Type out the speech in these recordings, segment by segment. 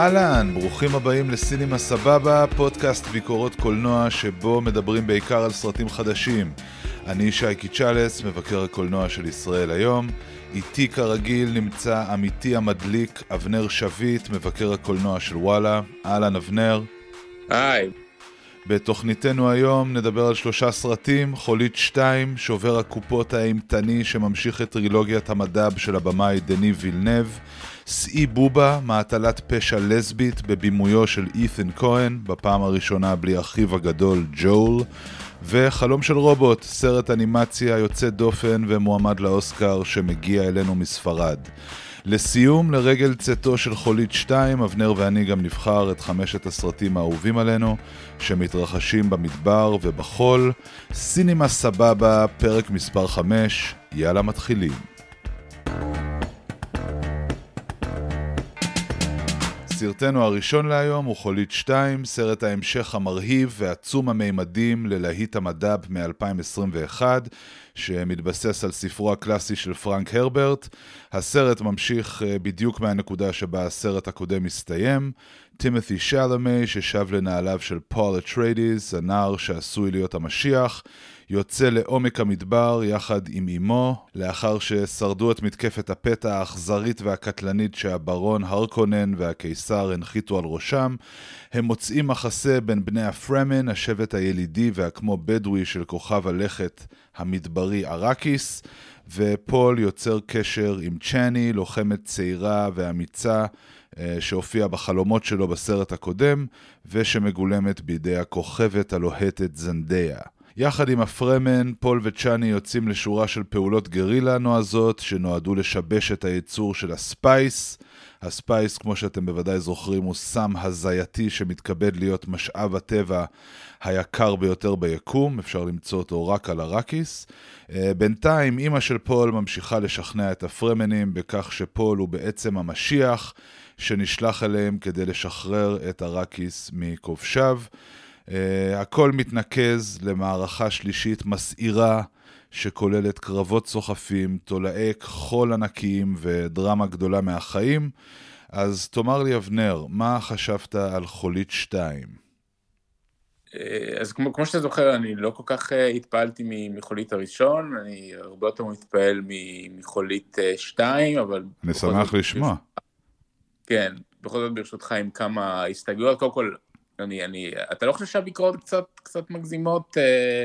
אהלן, ברוכים הבאים לסינימה סבבה, פודקאסט ביקורות קולנוע שבו מדברים בעיקר על סרטים חדשים. אני שייקי צ'אלס, מבקר הקולנוע של ישראל היום. איתי כרגיל נמצא עמיתי המדליק אבנר שביט, מבקר הקולנוע של וואלה. אהלן אבנר. היי. בתוכניתנו היום נדבר על שלושה סרטים, חולית 2, שובר הקופות האימתני שממשיך את טרילוגיית המדב של הבמאי דני וילנב, סאי בובה, מעטלת פשע לסבית בבימויו של אית'ן כהן, בפעם הראשונה בלי אחיו הגדול ג'ול, וחלום של רובוט, סרט אנימציה יוצא דופן ומועמד לאוסקר שמגיע אלינו מספרד. לסיום, לרגל צאתו של חולית 2, אבנר ואני גם נבחר את חמשת הסרטים האהובים עלינו, שמתרחשים במדבר ובחול. סינימה סבבה, פרק מספר 5, יאללה מתחילים. סרטנו הראשון להיום הוא חולית 2, סרט ההמשך המרהיב ועצום המימדים ללהיט המד"ב מ-2021, שמתבסס על ספרו הקלאסי של פרנק הרברט. הסרט ממשיך אה, בדיוק מהנקודה שבה הסרט הקודם מסתיים. טימותי שאלאמה, ששב לנעליו של פול אטריידיס, הנער שעשוי להיות המשיח, יוצא לעומק המדבר יחד עם אמו, לאחר ששרדו את מתקפת הפתע האכזרית והקטלנית שהברון הרקונן והקיסר הנחיתו על ראשם, הם מוצאים מחסה בין בני הפרמן, השבט הילידי והכמו בדואי של כוכב הלכת המדברי אראקיס, ופול יוצר קשר עם צ'אני, לוחמת צעירה ואמיצה, אה, שהופיעה בחלומות שלו בסרט הקודם, ושמגולמת בידי הכוכבת הלוהטת זנדיה. יחד עם הפרמן, פול וצ'אני יוצאים לשורה של פעולות גרילה נועזות שנועדו לשבש את הייצור של הספייס. הספייס, כמו שאתם בוודאי זוכרים, הוא סם הזייתי שמתכבד להיות משאב הטבע היקר ביותר ביקום, אפשר למצוא אותו רק על אראקיס. אה, בינתיים, אימא של פול ממשיכה לשכנע את הפרמנים בכך שפול הוא בעצם המשיח שנשלח אליהם כדי לשחרר את אראקיס מכובשיו. אה, הכל מתנקז למערכה שלישית מסעירה שכוללת קרבות סוחפים, תולעי חול ענקיים ודרמה גדולה מהחיים. אז תאמר לי, אבנר, מה חשבת על חולית 2? אה, אז כמו, כמו שאתה זוכר, אני לא כל כך uh, התפעלתי מחולית הראשון, אני הרבה יותר מתפעל מחולית 2, אבל... אני שמח לשמוע. כן, בכל זאת ברשותך עם כמה הסתייגויות. קודם כל, אני, אני, אתה לא חושב שהביקורות קצת, קצת מגזימות? אה,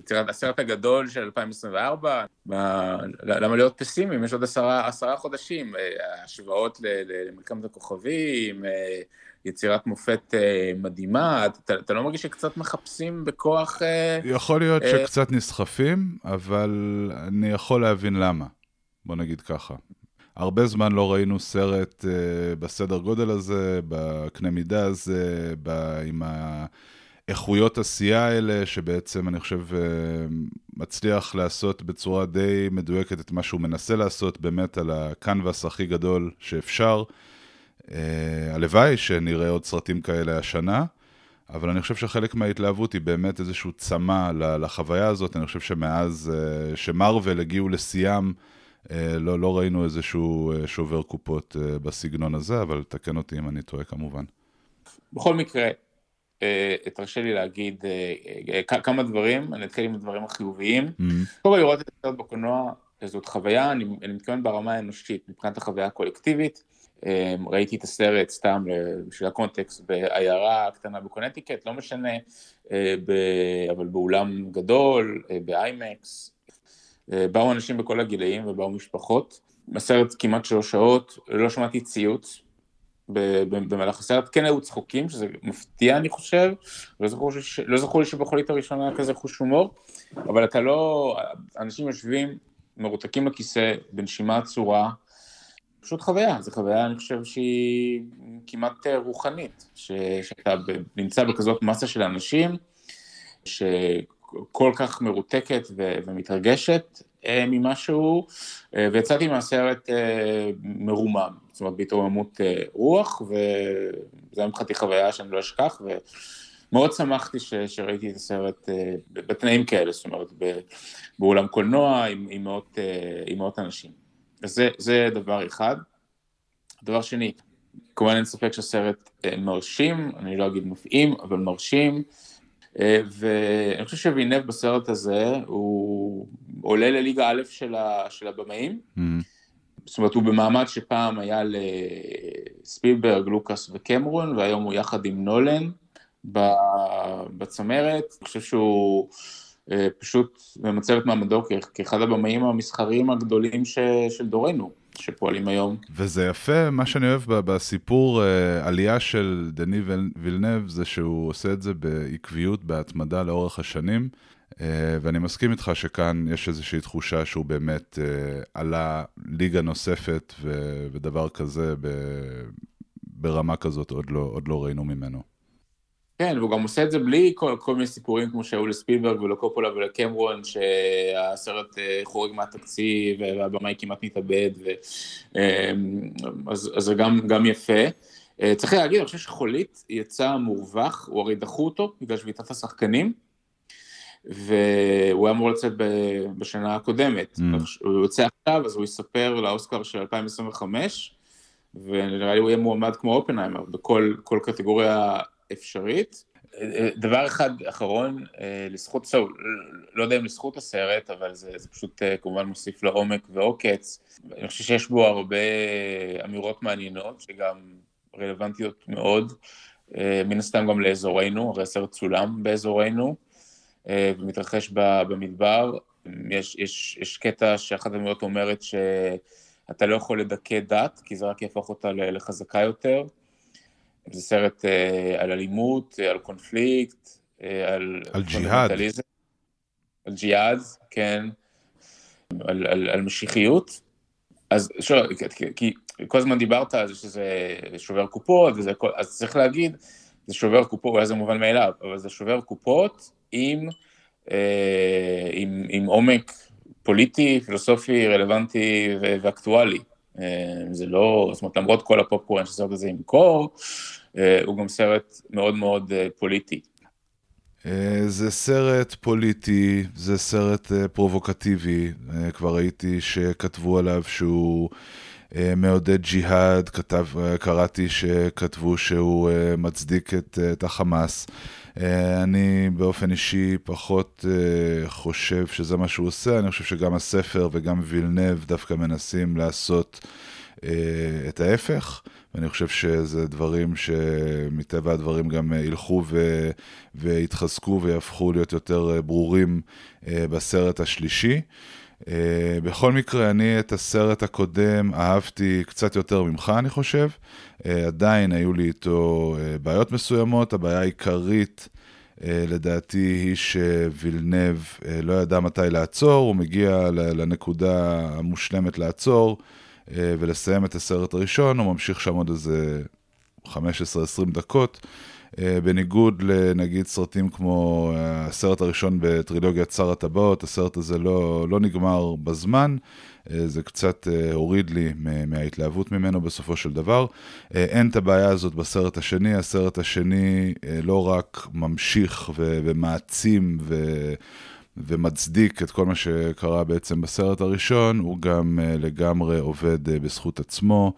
יצירת הסרט הגדול של 2024, מה, למה להיות פסימיים? יש עוד עשרה, עשרה חודשים, אה, השוואות למלחמת הכוכבים, אה, יצירת מופת מדהימה, אתה, אתה לא מרגיש שקצת מחפשים בכוח... יכול להיות שקצת נסחפים, אבל אני יכול להבין למה, בוא נגיד ככה. הרבה זמן לא ראינו סרט uh, בסדר גודל הזה, בקנה מידה הזה, ב, עם האיכויות עשייה האלה, שבעצם אני חושב uh, מצליח לעשות בצורה די מדויקת את מה שהוא מנסה לעשות, באמת על הקנבס הכי גדול שאפשר. Uh, הלוואי שנראה עוד סרטים כאלה השנה. אבל אני חושב שחלק מההתלהבות היא באמת איזשהו צמא לחוויה הזאת. אני חושב שמאז שמרוויל הגיעו לשיאם אה, לא, לא ראינו איזשהו אה, שובר קופות אה, בסגנון הזה, אבל תקן אותי אם אני טועה כמובן. בכל מקרה, תרשה לי להגיד כמה דברים, אני אתחיל עם הדברים החיוביים. Mm-hmm. קודם כל לראות את הסרט בקולנוע זאת חוויה, אני, אני מתכוון ברמה האנושית, מבחינת החוויה הקולקטיבית. ראיתי את הסרט סתם בשביל הקונטקסט בעיירה קטנה בקונטיקט, לא משנה, אבל באולם גדול, באיימקס, אה, באו אנשים בכל הגילאים ובאו משפחות. בסרט כמעט שלוש שעות, לא שמעתי ציוץ במהלך הסרט, כן היו צחוקים, שזה מפתיע אני חושב, לא זכור, לא זכור לי שבחולית הראשונה היה כזה חוש הומור, אבל אתה לא, אנשים יושבים מרותקים לכיסא בנשימה עצורה, פשוט חוויה, זו חוויה אני חושב שהיא כמעט רוחנית, ש, שאתה נמצא בכזאת מסה של אנשים, ש... כל כך מרותקת ו- ומתרגשת אה, ממשהו, אה, ויצאתי מהסרט אה, מרומם, זאת אומרת בהתרוממות אה, רוח, וזה היה מבחינתי חוויה שאני לא אשכח, ומאוד שמחתי ש- שראיתי את הסרט אה, בתנאים כאלה, זאת אומרת באולם קולנוע עם, עם, מאות, אה, עם מאות אנשים. אז זה, זה דבר אחד. דבר שני, כמובן אין ספק שהסרט מרשים, אני לא אגיד מפעים, אבל מרשים. ואני חושב שווינב בסרט הזה הוא עולה לליגה א' של, ה, של הבמאים. Mm-hmm. זאת אומרת, הוא במעמד שפעם היה לספילברג, לוקאס וקמרון, והיום הוא יחד עם נולן בצמרת. אני חושב שהוא אה, פשוט ממצב את מעמדו כאחד הבמאים המסחריים הגדולים ש, של דורנו. שפועלים היום. וזה יפה, מה שאני אוהב בסיפור אה, עלייה של דני וילנב, זה שהוא עושה את זה בעקביות, בהתמדה לאורך השנים. אה, ואני מסכים איתך שכאן יש איזושהי תחושה שהוא באמת אה, עלה ליגה נוספת ודבר כזה ברמה כזאת עוד לא, עוד לא ראינו ממנו. כן, והוא גם עושה את זה בלי כל, כל מיני סיפורים כמו שהיו לספילברג ולקופולה ולקמרון, שהסרט אה, חורג מהתקציב והבמאי כמעט מתאבד, ו, אז, אז זה גם, גם יפה. צריך להגיד, אני חושב שחולית יצא מורווח, הוא הרי דחו אותו בגלל שביתת השחקנים. והוא היה אמור לצאת בשנה הקודמת. Mm. הוא יוצא עכשיו, אז הוא יספר לאוסקר של 2025, ונראה לי הוא יהיה מועמד כמו אופנהיימר בכל קטגוריה אפשרית. דבר אחד אחרון, לזכות סול, לא יודע אם לזכות הסרט, אבל זה, זה פשוט כמובן מוסיף לעומק ועוקץ. אני חושב שיש בו הרבה אמירות מעניינות, שגם רלוונטיות מאוד, מן הסתם גם לאזורנו, הרי הסרט צולם באזורנו. אה, ומתרחש במדבר. יש, יש, יש קטע שאחת הדמויות אומרת שאתה לא יכול לדכא דת, כי זה רק יהפוך אותה לחזקה יותר. זה סרט אה, על אלימות, על קונפליקט, אה, על... על ג'יהאד. על ג'יהאד, כן. על, על, על משיחיות. אז שוב, כי כל הזמן דיברת על זה שזה שובר קופות, וזה, אז צריך להגיד, זה שובר קופות, אולי זה מובן מאליו, אבל זה שובר קופות עם, אה, עם, עם עומק פוליטי, פילוסופי, רלוונטי ואקטואלי. אה, זה לא, זאת אומרת, למרות כל הפופקורן שהסרט הזה ימכור, אה, הוא גם סרט מאוד מאוד פוליטי. זה סרט פוליטי, זה סרט פרובוקטיבי, כבר ראיתי שכתבו עליו שהוא מעודד ג'יהאד, קראתי שכתבו שהוא מצדיק את, את החמאס. אה, אני באופן אישי פחות uh, חושב שזה מה שהוא עושה, אני חושב שגם הספר וגם וילנב דווקא מנסים לעשות uh, את ההפך, ואני חושב שזה דברים שמטבע הדברים גם ילכו ו... ויתחזקו ויהפכו להיות יותר ברורים בסרט השלישי. Uh, בכל מקרה, אני את הסרט הקודם אהבתי קצת יותר ממך, אני חושב. Uh, עדיין היו לי איתו uh, בעיות מסוימות. הבעיה העיקרית, uh, לדעתי, היא שווילנב uh, לא ידע מתי לעצור, הוא מגיע לנקודה המושלמת לעצור uh, ולסיים את הסרט הראשון, הוא ממשיך שם עוד איזה 15-20 דקות. אה, בניגוד לנגיד סרטים כמו אה, הסרט הראשון בטרילוגיית שר הטבעות, הסרט הזה לא, לא נגמר בזמן, אה, זה קצת הוריד לי מההתלהבות ממנו בסופו של דבר. אין את הבעיה הזאת בסרט השני, הסרט השני לא רק ממשיך ומעצים ו... ומצדיק את כל מה שקרה בעצם בסרט הראשון, הוא גם לגמרי עובד בזכות עצמו.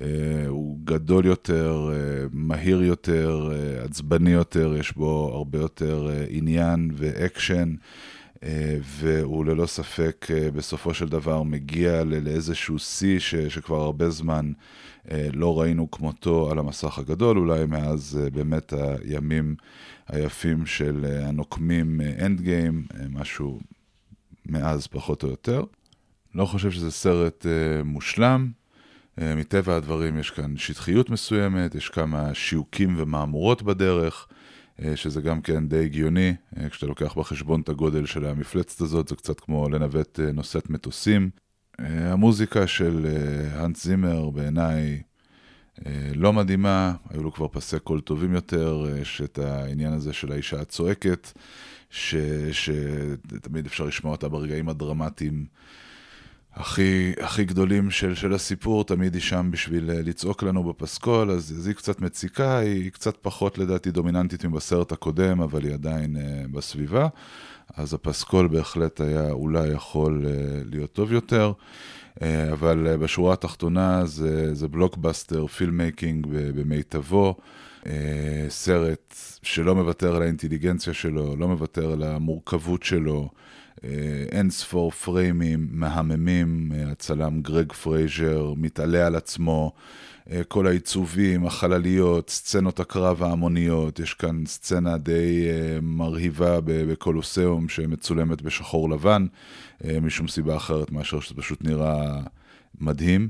אה, הוא גדול יותר, אה, מהיר יותר, אה, עצבני יותר, יש בו הרבה יותר עניין ואקשן. והוא ללא ספק בסופו של דבר מגיע לאיזשהו שיא שכבר הרבה זמן לא ראינו כמותו על המסך הגדול, אולי מאז באמת הימים היפים של הנוקמים Endgame, משהו מאז פחות או יותר. לא חושב שזה סרט מושלם, אה, מטבע הדברים יש כאן שטחיות מסוימת, יש כמה שיוקים ומהמורות בדרך, אה, שזה גם כן די הגיוני, אה, כשאתה לוקח בחשבון את הגודל של המפלצת הזאת, זה קצת כמו לנווט נושאת מטוסים. המוזיקה של האנס זימר בעיניי לא מדהימה, היו לו כבר פסי קול טובים יותר, יש את העניין הזה של האישה הצועקת, ש... שתמיד אפשר לשמוע אותה ברגעים הדרמטיים. הכי, הכי גדולים של, של הסיפור, תמיד היא שם בשביל אה, לצעוק לנו בפסקול, אז, אז היא קצת מציקה, היא קצת פחות לדעתי דומיננטית מבסרט הקודם, אבל היא עדיין אה, בסביבה. אז הפסקול בהחלט היה אולי יכול אה, להיות טוב יותר, אה, אבל אה, בשורה התחתונה זה, זה blockbuster, filmmaking במיטבו, אה, סרט שלא מוותר על האינטליגנציה שלו, לא מוותר על המורכבות שלו. אה, אין ספור פריימים מהממים, אה, הצלם גרג פרייזר מתעלה על עצמו, אה, כל העיצובים, החלליות, סצנות הקרב ההמוניות, יש כאן סצנה די מרהיבה בקולוסיאום שמצולמת בשחור לבן, משום סיבה אחרת מאשר שזה פשוט נראה מדהים.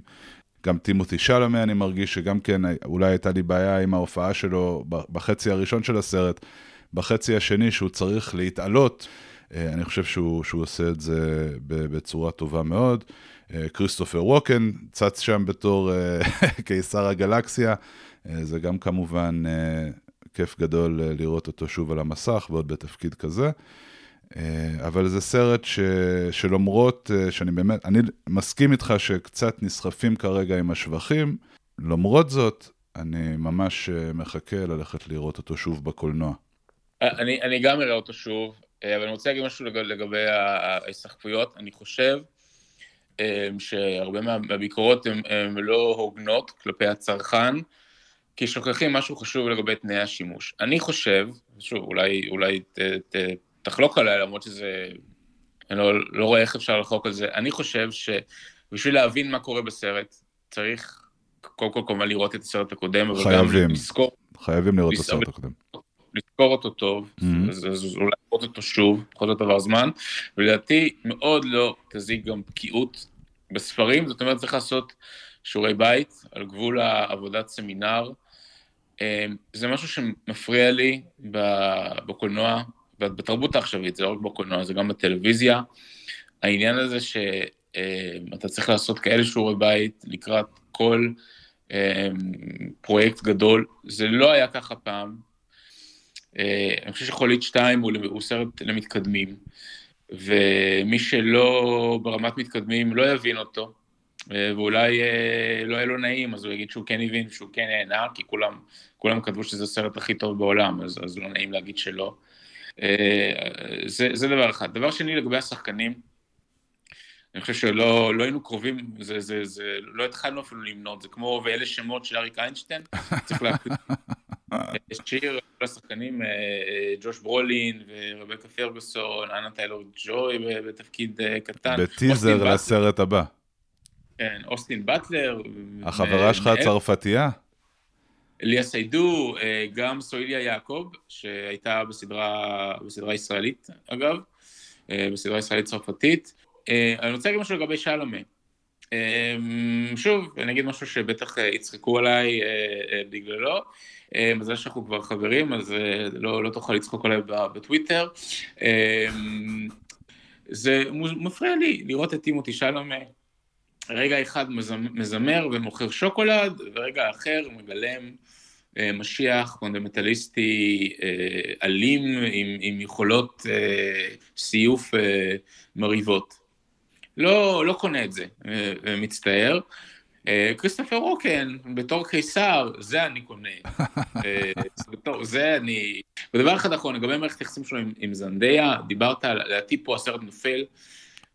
גם טימותי שלמה, אני מרגיש שגם כן, אולי הייתה לי בעיה עם ההופעה שלו בחצי הראשון של הסרט, בחצי השני שהוא צריך להתעלות. אה, אני חושב שהוא, שהוא עושה את זה בצורה טובה מאוד. אה, כריסטופר ווקן צץ שם בתור אה, קיסר הגלקסיה, זה גם כמובן כיף גדול לראות אותו שוב על המסך ועוד בתפקיד כזה. אבל זה סרט ש, שלמרות שאני באמת, אני מסכים איתך שקצת נסחפים כרגע עם השבחים, למרות זאת, אני ממש מחכה ללכת לראות אותו שוב בקולנוע. אני, אני גם אראה אותו שוב, אה, אבל אני רוצה להגיד משהו לגבי ההסתכפויות. אני חושב אה, שהרבה מהביקורות הן לא הוגנות כלפי הצרכן, כי שוכחים משהו חשוב לגבי תנאי השימוש. אני חושב, שוב, אולי, אולי ת, ת, תחלוק עליי, למרות שזה... אני לא, לא רואה איך אפשר לחלוק על זה. אני חושב שבשביל להבין מה קורה בסרט, צריך קודם כל כמובן לראות את הסרט הקודם, אבל גם לזכור... חייבים לראות את הסרט הקודם. לזכור אותו טוב, mm-hmm. אז, אז אולי לראות אותו שוב, בכל זאת עבר זמן, ולדעתי מאוד לא תזיק גם בקיאות בספרים, זאת אומרת צריך לעשות שיעורי בית על גבול העבודת סמינר. אמ, זה משהו שמפריע לי בקולנוע, בתרבות העכשווית, זה לא רק בקולנוע, זה גם בטלוויזיה. העניין הזה שאתה צריך לעשות כאלה שיעורי בית לקראת כל אמ, פרויקט גדול, זה לא היה ככה פעם, אני חושב שחולית 2 הוא, הוא סרט למתקדמים, ומי שלא ברמת מתקדמים לא יבין אותו, אה, ואולי אה, לא יהיה לו נעים, אז הוא יגיד שהוא כן הבין, שהוא כן נהנה, כי כולם, כולם כתבו שזה הסרט הכי טוב בעולם, אז, אז לא נעים להגיד שלא. זה, זה דבר אחד. דבר שני, לגבי השחקנים, אני חושב שלא לא היינו קרובים, זה, זה, זה, לא התחלנו אפילו למנות, זה כמו ואלה שמות של אריק איינשטיין, צריך להקליט שיר, כל השחקנים, אה, אה, ג'וש ברולין ורבקה פרגוסון, אנה טיילור ג'וי בתפקיד אה, קטן. בטיזר לסרט הבא. כן, אוסטין באטלר. החברה שלך הצרפתייה? ליה סיידו, גם סויליה יעקב, שהייתה בסדרה, בסדרה ישראלית, אגב, בסדרה ישראלית צרפתית. אני רוצה להגיד משהו לגבי שלמה. שוב, אני אגיד משהו שבטח יצחקו עליי בגללו. מזל שאנחנו כבר חברים, אז אה, לא, לא תוכל לצחוק עליי בטוויטר. אמ, זה מפריע לי לראות את טימותי שאלאמה רגע אחד מזמר ומוכר שוקולד, ורגע אחר מגלם אה, משיח פונדמנטליסטי אה, אלים עם, עם יכולות סיוף מרהיבות. לא, לא קונה את זה, מצטער. אה, כריסטופר ווקן, בתור קיסר, זה אני קונה. אה, בתור, זה אני... ודבר אחד אחרון, לגבי מערכת היחסים שלו עם, עם זנדיה, דיברת על, לדעתי פה הסרט נופל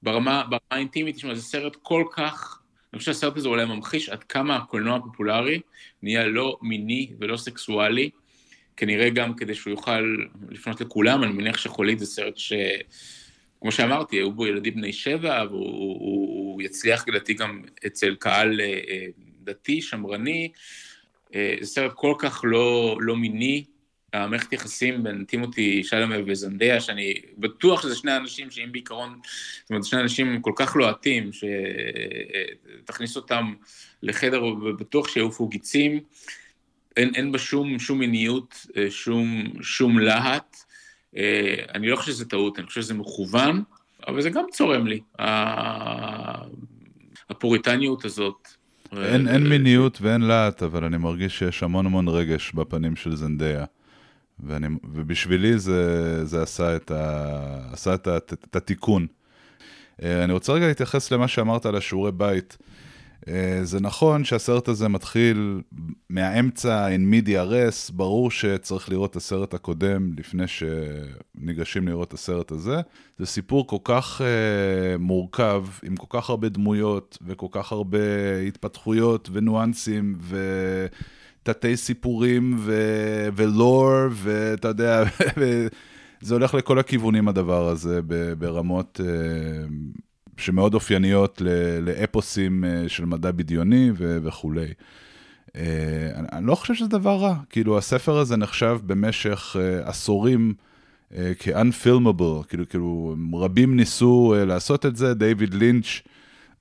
ברמה, ברמה האינטימית, תשמע, זה סרט כל כך... אני חושב שהסרט הזה אולי ממחיש עד כמה הקולנוע הפופולרי נהיה לא מיני ולא סקסואלי, כנראה גם כדי שהוא יוכל לפנות לכולם, אני מניח שחולית זה סרט ש... כמו שאמרתי, היו בו ילדים בני שבע, והוא יצליח לדעתי גם אצל קהל אה, אה, דתי, שמרני. אה, זה סרט כל כך לא, לא מיני, המערכת יחסים בין טימותי שלמה וזנדיה, שאני בטוח שזה שני אנשים שאם בעיקרון, זאת אומרת, שני אנשים כל כך לוהטים, שתכניס אותם לחדר ובטוח שיעופו גיצים, אין, אין בה שום, שום מיניות, שום, שום להט. אה, אני לא חושב שזה טעות, אני חושב שזה מכוון, אבל זה גם צורם לי, הפוריטניות הזאת. אין, אין מיניות ואין להט, אבל אני מרגיש שיש המון המון רגש בפנים של זנדיה. ואני, ובשבילי זה, זה עשה, את, ה, עשה את, ה, את התיקון. אני רוצה רגע להתייחס למה שאמרת על השיעורי בית. אה, זה נכון שהסרט הזה מתחיל מהאמצע, in media res, ברור שצריך לראות את הסרט הקודם לפני שניגשים לראות את הסרט הזה. זה סיפור כל כך uh, מורכב, עם כל כך הרבה דמויות, וכל כך הרבה התפתחויות וניואנסים, ותתי סיפורים, ו- ולור, ואתה יודע, זה הולך לכל הכיוונים הדבר הזה, ברמות... Uh, שמאוד אופייניות לאפוסים אה, של מדע בדיוני וכולי. אה, אני לא חושב שזה דבר רע, כאילו הספר הזה נחשב במשך אה, עשורים כ-unfilmable, כאילו, כאילו רבים ניסו לעשות את זה, דיוויד לינץ',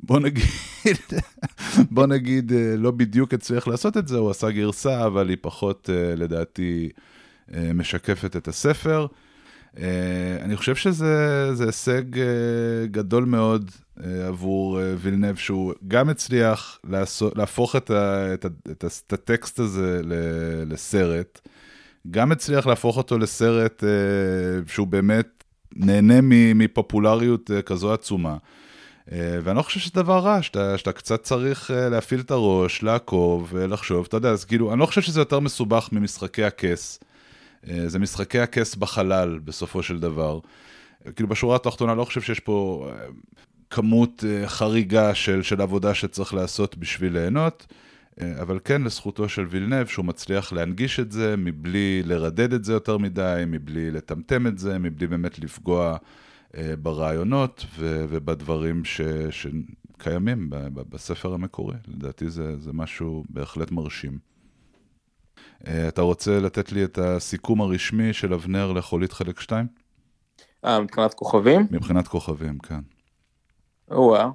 בוא נגיד, בוא נגיד, לא בדיוק הצליח לעשות את זה, הוא עשה גרסה, אבל היא פחות, לדעתי, משקפת את הספר. אה, אני חושב שזה הישג אה, גדול מאוד אה, עבור וילנב, שהוא גם הצליח לעשות, להפוך את, ה, את, ה, את, ה, את הטקסט הזה לסרט, גם הצליח להפוך אותו לסרט שהוא באמת נהנה מפופולריות כזו עצומה. ואני לא חושב שזה דבר רע, שאתה, שאתה קצת צריך להפעיל את הראש, לעקוב, לחשוב, אתה יודע, אז כאילו, אני לא חושב שזה יותר מסובך ממשחקי הכס. אה, זה משחקי הכס בחלל בסופו של דבר. כאילו בשורה התחתונה לא חושב שיש פה אה, כמות אה, חריגה של, של עבודה שצריך לעשות בשביל ליהנות, אבל כן לזכותו של וילנב שהוא מצליח להנגיש את זה מבלי לרדד את זה יותר מדי, מבלי לטמטם את זה, מבלי באמת לפגוע ברעיונות ובדברים ש, שקיימים בספר המקורי. לדעתי זה, זה משהו בהחלט מרשים. אה, אתה רוצה לתת לי את הסיכום הרשמי של אבנר לחולית חלק 2? אה, מבחינת כוכבים? מבחינת כוכבים, כן. או-אה.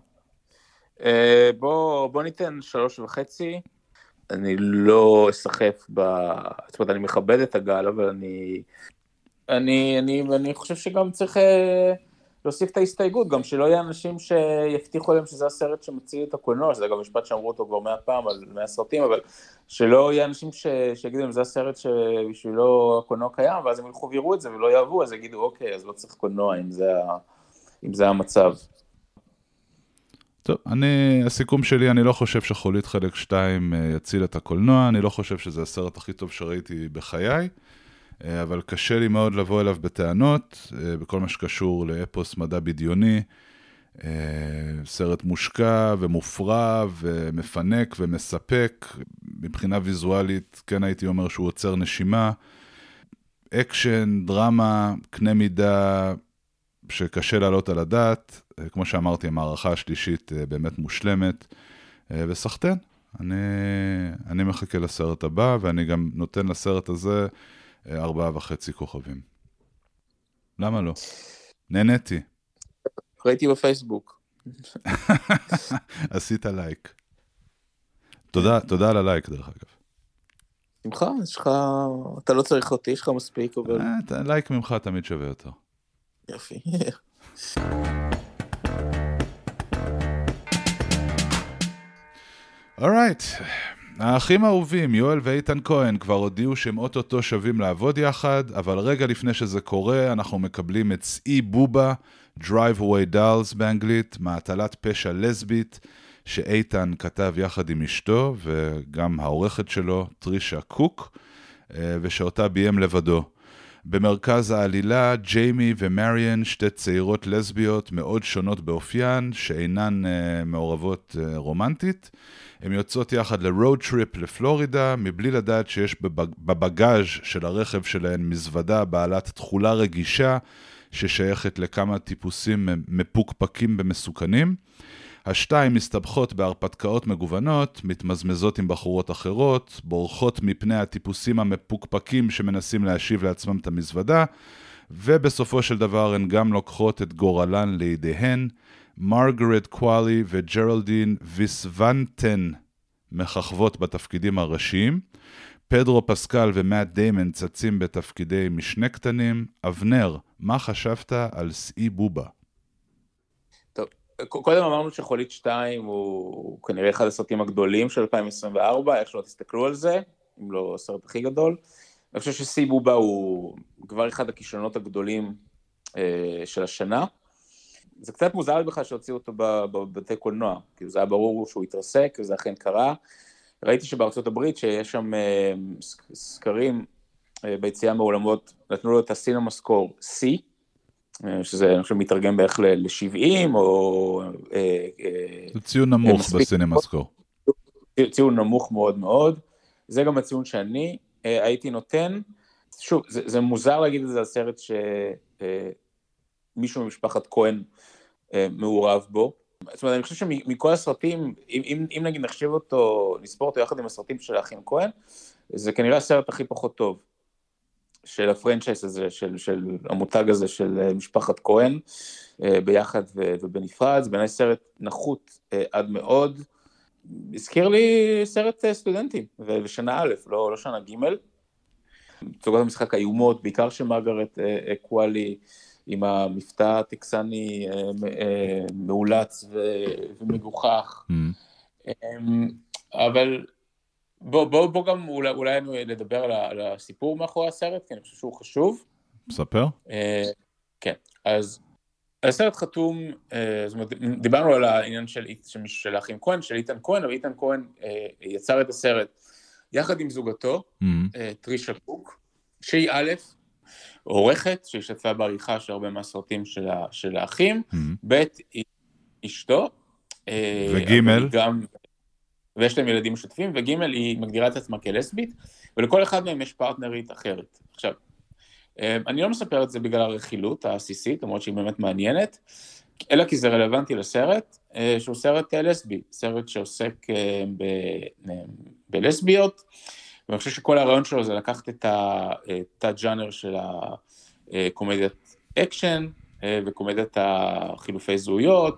אה, בוא, בוא ניתן שלוש וחצי. אני לא אסחף ב... זאת אומרת, אני מכבד את הגל, אבל אני... אני, אני, אני חושב שגם צריך... אה... להוסיף את ההסתייגות, גם שלא יהיה אנשים שיבטיחו להם שזה הסרט שמציל את הקולנוע, שזה גם משפט שאמרו אותו כבר מאה פעם על מאה סרטים, אבל שלא יהיה אנשים ש... שיגידו להם זה הסרט שבשבילו הקולנוע קיים, ואז הם ילכו ויראו את זה ולא יאהבו, אז יגידו אוקיי, אז לא צריך קולנוע אם זה, ה... אם זה המצב. טוב, אני, הסיכום שלי, אני לא חושב שחולית חלק 2 אה, יציל את הקולנוע, אני לא חושב שזה הסרט הכי טוב שראיתי בחיי. אה, אבל קשה לי מאוד לבוא אליו בטענות, אה, בכל מה שקשור לאפוס מדע בדיוני. אה, סרט מושקע ומופרע ומפנק ומספק. מבחינה ויזואלית, כן הייתי אומר שהוא עוצר נשימה. אקשן, דרמה, קנה מידה שקשה להעלות על הדעת. כמו שאמרתי, המערכה השלישית באמת מושלמת. וסחטיין, אני, אני מחכה לסרט הבא, ואני גם נותן לסרט הזה ארבעה וחצי כוכבים. למה לא? נהניתי. ראיתי בפייסבוק. עשית לייק. תודה, תודה על הלייק דרך אגב. שמחה, יש לך, אתה לא צריך אותי, יש לך מספיק, אבל... אה, לייק ממך תמיד שווה יותר. יופי. אורייט, האחים האהובים, יואל ואיתן כהן, כבר הודיעו שהם אוטוטו שווים לעבוד יחד, אבל רגע לפני שזה קורה, אנחנו מקבלים את סאי בובה, Drive Away Dolls באנגלית, מהטלת פשע לסבית, שאית'ן כתב יחד עם אשתו, וגם העורכת שלו, טרישה קוק, אה, ושאותה ביים לבדו. במרכז העלילה, ג'יימי ומריאן, שתי צעירות לסביות מאוד שונות באופיין, שאינן אה, מעורבות אה, רומנטית. הן יוצאות יחד ל road trip לפלורידה, מבלי לדעת שיש בבגאז' של הרכב שלהן מזוודה בעלת תכולה רגישה, ששייכת לכמה טיפוסים מפוקפקים ומסוכנים. השתיים מסתבכות בהרפתקאות מגוונות, מתמזמזות עם בחורות אחרות, בורחות מפני הטיפוסים המפוקפקים שמנסים להשיב לעצמם את המזוודה, ובסופו של דבר הן גם לוקחות את גורלן לידיהן. מרגרט קואלי וג'רלדין ויסוונטן מככבות בתפקידים הראשיים. פדרו פסקל ומאט דיימן צצים בתפקידי משנה קטנים. אבנר, מה חשבת על סאי בובה? טוב, קודם אמרנו שחולית 2 הוא כנראה אחד הסרטים הגדולים של 2024, איך שלא תסתכלו על זה, אם לא הסרט הכי גדול. אני חושב שסאי בובה הוא כבר אחד הכישלונות הגדולים אה, של השנה. זה קצת מוזר בכלל שהוציאו אותו בבתי קולנוע, כאילו זה היה ברור שהוא התרסק, וזה אכן קרה. ראיתי שבארצות הברית, שיש שם אה, סקרים אה, ביציאה מהאולמות, נתנו לו את הסינמה סקור C, שזה אני חושב מתרגם בערך ל-70 או... זה ציון נמוך בסינמה סקור. ציון נמוך מאוד מאוד, זה גם הציון שאני הייתי נותן. שוב, זה, זה מוזר להגיד את זה על סרט שמישהו ממשפחת כהן אה, מעורב בו. זאת אומרת, אני חושב שמכל הסרטים, אם, אם, אם נגיד נחשיב אותו, נספור אותו יחד עם הסרטים של האחים כהן, זה כנראה הסרט הכי פחות טוב של הפרנצ'ייס הזה, של, של המותג הזה של אה, משפחת כהן, אה, ביחד ובנפרד, זה בעיניי סרט נחות עד מאוד. הזכיר לי סרט סטודנטים, ושנה א', לא, לא שנה ג'. תצוגות המשחק איומות, בעיקר של מרגרט קואלי, עם המבטא הטקסני אה, אה, מאולץ ומגוחך. Mm. אמ, אבל בוא, בוא, בוא גם אולי, אולי נדבר על הסיפור מאחורי הסרט, כי אני חושב שהוא חשוב. ספר. אה, כן, אז הסרט חתום, זאת אומרת, דיברנו על העניין של, של, של האחים כהן, של איתן כהן, אבל איתן כהן יצר את הסרט יחד עם זוגתו, mm-hmm. טרישה קוק, שהיא א', עורכת שהשתתפה בעריכה של הרבה מהסרטים של, ה, של האחים, mm-hmm. ב' היא אשתו, אה, וג' גם, ויש להם ילדים משותפים, וג' היא מגדירה את עצמה כלסבית, ולכל אחד מהם יש פרטנרית אחרת. עכשיו, אה, אני לא מספר את זה בגלל הרכילות העסיסית, למרות שהיא באמת מעניינת, אלא כי זה רלוונטי לסרט, אה, שהוא סרט לסבי, סרט שעוסק ב, בלסביות. ואני חושב שכל הרעיון שלו זה לקחת את התת-ג'אנר של הקומדיית אקשן וקומדיית החילופי זהויות,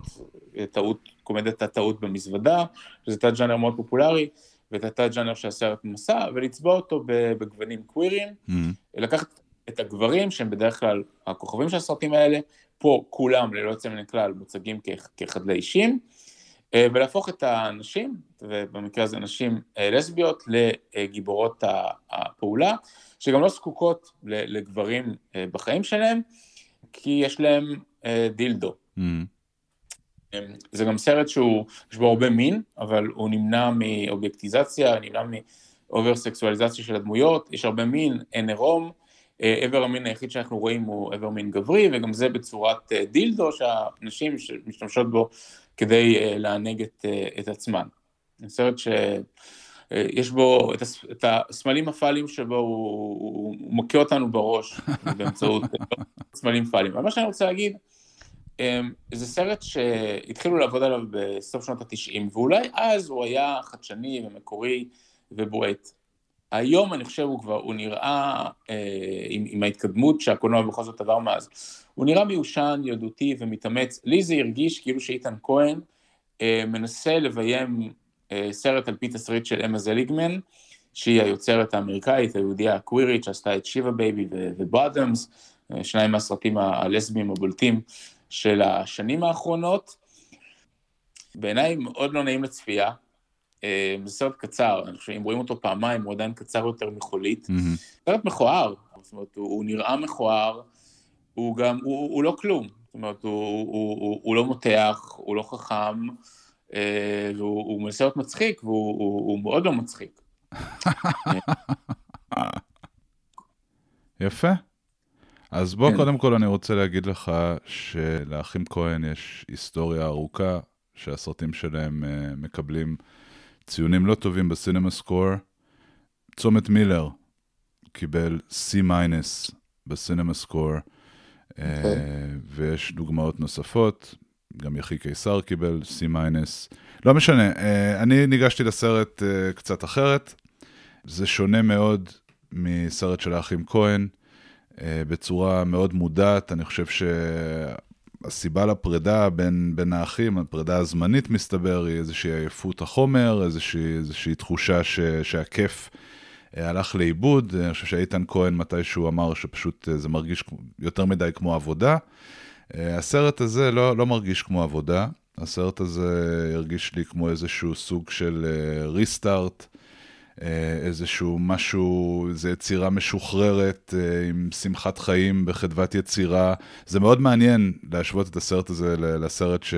טעות, קומדיית הטעות במזוודה, שזה תת-ג'אנר מאוד פופולרי, ואת התת-ג'אנר של הסרט מסע, ולצבוע אותו בגוונים קווירים, mm-hmm. לקחת את הגברים שהם בדרך כלל הכוכבים של הסרטים האלה, פה כולם ללא יוצא מן הכלל מוצגים כחדלי אישים, אה, ולהפוך את הנשים, ובמקרה הזה נשים אה, לסביות, לגיבורות הפעולה, שגם לא זקוקות לגברים אה, בחיים שלהם, כי יש להם דילדו. Mm-hmm. זה גם סרט שהוא, יש בו הרבה מין, אבל הוא נמנע מאובייקטיזציה, נמנע מאובר סקסואליזציה של הדמויות, יש הרבה מין, אין עירום, איבר המין היחיד שאנחנו רואים הוא איבר מין גברי, וגם זה בצורת דילדו שהנשים שמשתמשות בו כדי uh, לענג את, uh, את עצמן. זה סרט שיש uh, בו את, הס, את הסמלים הפאליים שבו, הוא, הוא, הוא מכה אותנו בראש באמצעות סמלים פאליים. אבל מה שאני רוצה להגיד, זה סרט שהתחילו לעבוד עליו בסוף שנות התשעים, ואולי אז הוא היה חדשני ומקורי ובועט. היום אני חושב הוא כבר, הוא נראה, אה, עם, עם ההתקדמות שהקולנוע בכל זאת עבר מאז, הוא נראה מיושן, ילדותי ומתאמץ. לי זה הרגיש כאילו שאיתן כהן אה, מנסה לביים אה, סרט על פי תסריט של אמה זליגמן, שהיא היוצרת האמריקאית, היהודייה הקווירית, שעשתה את Shiva Baby ו Bottoms, אה, שניים מהסרטים הלסביים הבולטים של השנים האחרונות. בעיניי מאוד לא נעים לצפייה, זה סרט קצר, אני חושב שאם רואים אותו פעמיים הוא עדיין קצר יותר מחולית. Mm-hmm. סרט מכוער, זאת אומרת, הוא, הוא נראה מכוער, הוא גם, הוא, הוא לא כלום, זאת אומרת, הוא, הוא, הוא, הוא לא מותח, הוא לא חכם, אה, והוא הוא מנסה להיות מצחיק, והוא הוא, הוא מאוד לא מצחיק. יפה. אז בוא, כן. קודם כל אני רוצה להגיד לך שלאחים כהן יש היסטוריה ארוכה שהסרטים שלהם uh, מקבלים ציונים לא טובים בסינמה סקור. צומת מילר קיבל C בסינמה סקור, okay. ויש דוגמאות נוספות, גם יחי קיסר קיבל C. לא משנה, uh, אני ניגשתי לסרט uh, קצת אחרת. זה שונה מאוד מסרט של האחים כהן, בצורה מאוד מודעת. אני חושב ש... הסיבה לפרידה בין, בין האחים, הפרידה הזמנית מסתבר, היא איזושהי עייפות החומר, איזושהי, איזושהי תחושה ש, שהכיף אה, הלך לאיבוד. אני חושב שאיתן כהן מתישהו אמר שפשוט אה, זה מרגיש יותר מדי כמו עבודה. אה, הסרט הזה לא, לא מרגיש כמו עבודה, הסרט הזה הרגיש לי כמו איזשהו סוג של ריסטארט. אה, איזשהו משהו, איזו יצירה משוחררת אה, עם שמחת חיים בחדוות יצירה. זה מאוד מעניין להשוות את הסרט הזה לסרט ש...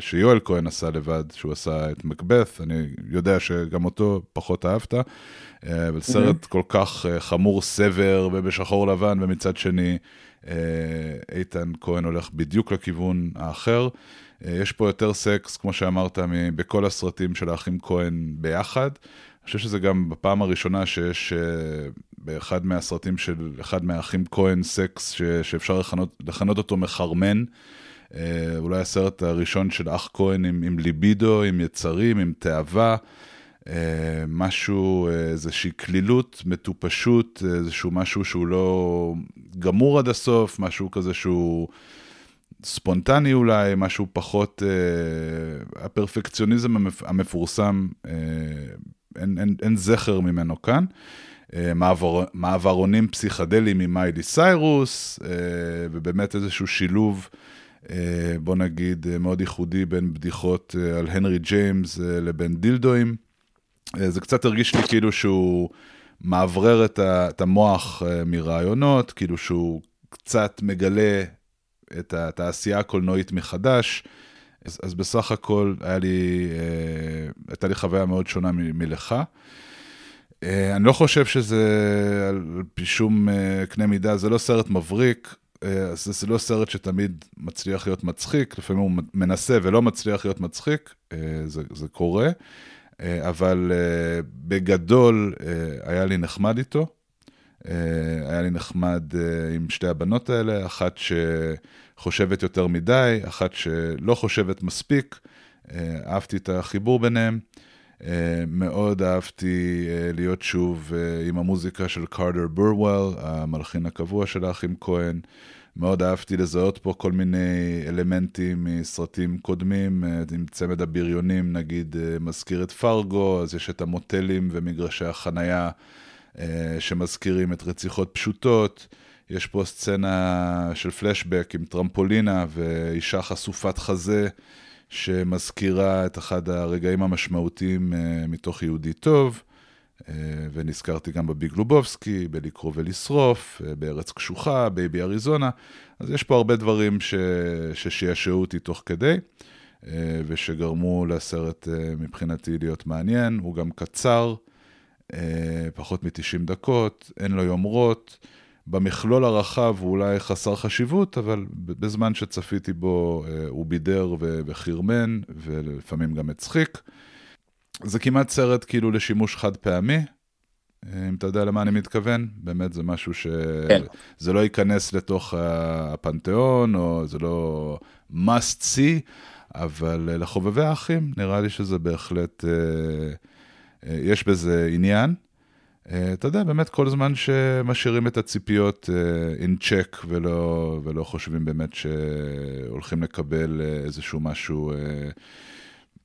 שיואל כהן עשה לבד, שהוא עשה את מקבת, אני יודע שגם אותו פחות אהבת, אה, אבל סרט כל כך חמור סבר ובשחור לבן, ומצד שני איתן כהן הולך בדיוק לכיוון האחר. יש פה יותר סקס, כמו שאמרת, בכל הסרטים של האחים כהן ביחד. אני חושב שזה גם בפעם הראשונה שיש uh, באחד מהסרטים של אחד מהאחים כהן סקס, ש, שאפשר לכנות, לכנות אותו מחרמן. Uh, אולי הסרט הראשון של אח כהן עם, עם ליבידו, עם יצרים, עם תאווה. Uh, משהו, איזושהי קלילות, מטופשות, איזשהו משהו שהוא לא גמור עד הסוף, משהו כזה שהוא ספונטני אולי, משהו פחות, uh, הפרפקציוניזם המפ, המפורסם uh, אין, אין, אין זכר ממנו כאן. אה, מעבר, מעברונים פסיכדליים עם מיילי סיירוס, אה, ובאמת איזשהו שילוב, אה, בוא נגיד, מאוד ייחודי בין בדיחות על הנרי ג'יימס לבין דילדואים. זה קצת הרגיש לי כאילו שהוא מאוורר את המוח מרעיונות, כאילו שהוא קצת מגלה את התעשייה הקולנועית מחדש. אז, אז בסך הכל היה לי, אה, הייתה לי חוויה מאוד שונה מלך. אה, אני לא חושב שזה על פי שום אה, קנה מידה, זה לא סרט מבריק, אה, זה, זה לא סרט שתמיד מצליח להיות מצחיק, לפעמים הוא מנסה ולא מצליח להיות מצחיק, אה, זה, זה קורה, אה, אבל אה, בגדול אה, היה לי נחמד איתו. אה, היה לי נחמד אה, עם שתי הבנות האלה, אחת ש... חושבת יותר מדי, אחת שלא חושבת מספיק. אה, אהבתי את החיבור ביניהם. מאוד אהבתי אה, להיות שוב עם המוזיקה של קארטר בורוול, המלחין הקבוע של האחים כהן. מאוד אהבתי לזהות פה כל מיני אלמנטים מסרטים קודמים, עם צמד הבריונים, נגיד מזכיר את פרגו, אז יש את המוטלים ומגרשי החנייה שמזכירים את רציחות פשוטות. יש פה סצנה של פלשבק עם טרמפולינה ואישה חשופת חזה שמזכירה את אחד הרגעים המשמעותיים אה, מתוך יהודי טוב. אה, ונזכרתי גם בביג לבובסקי, בלקרוא ולשרוף, בארץ קשוחה, בייבי אריזונה. אז יש פה הרבה דברים ש... ששיעשעו אותי תוך כדי, ושגרמו לסרט מבחינתי להיות מעניין. הוא גם קצר, פחות מ-90 דקות, אין לו יומרות. במכלול הרחב הוא אולי חסר חשיבות, אבל בזמן שצפיתי בו אה, הוא בידר וחרמן, ולפעמים גם הצחיק. זה כמעט סרט כאילו לשימוש חד פעמי, אה, אם אתה יודע למה אני מתכוון, באמת זה משהו ש... כן. זה לא ייכנס לתוך הפנתיאון, או זה לא must see, אבל אה, לחובבי האחים, נראה לי שזה בהחלט, יש בזה עניין. אה, אתה יודע, באמת כל זמן שמשאירים את הציפיות אה, in check ולא, ולא חושבים באמת שהולכים לקבל אה, איזשהו משהו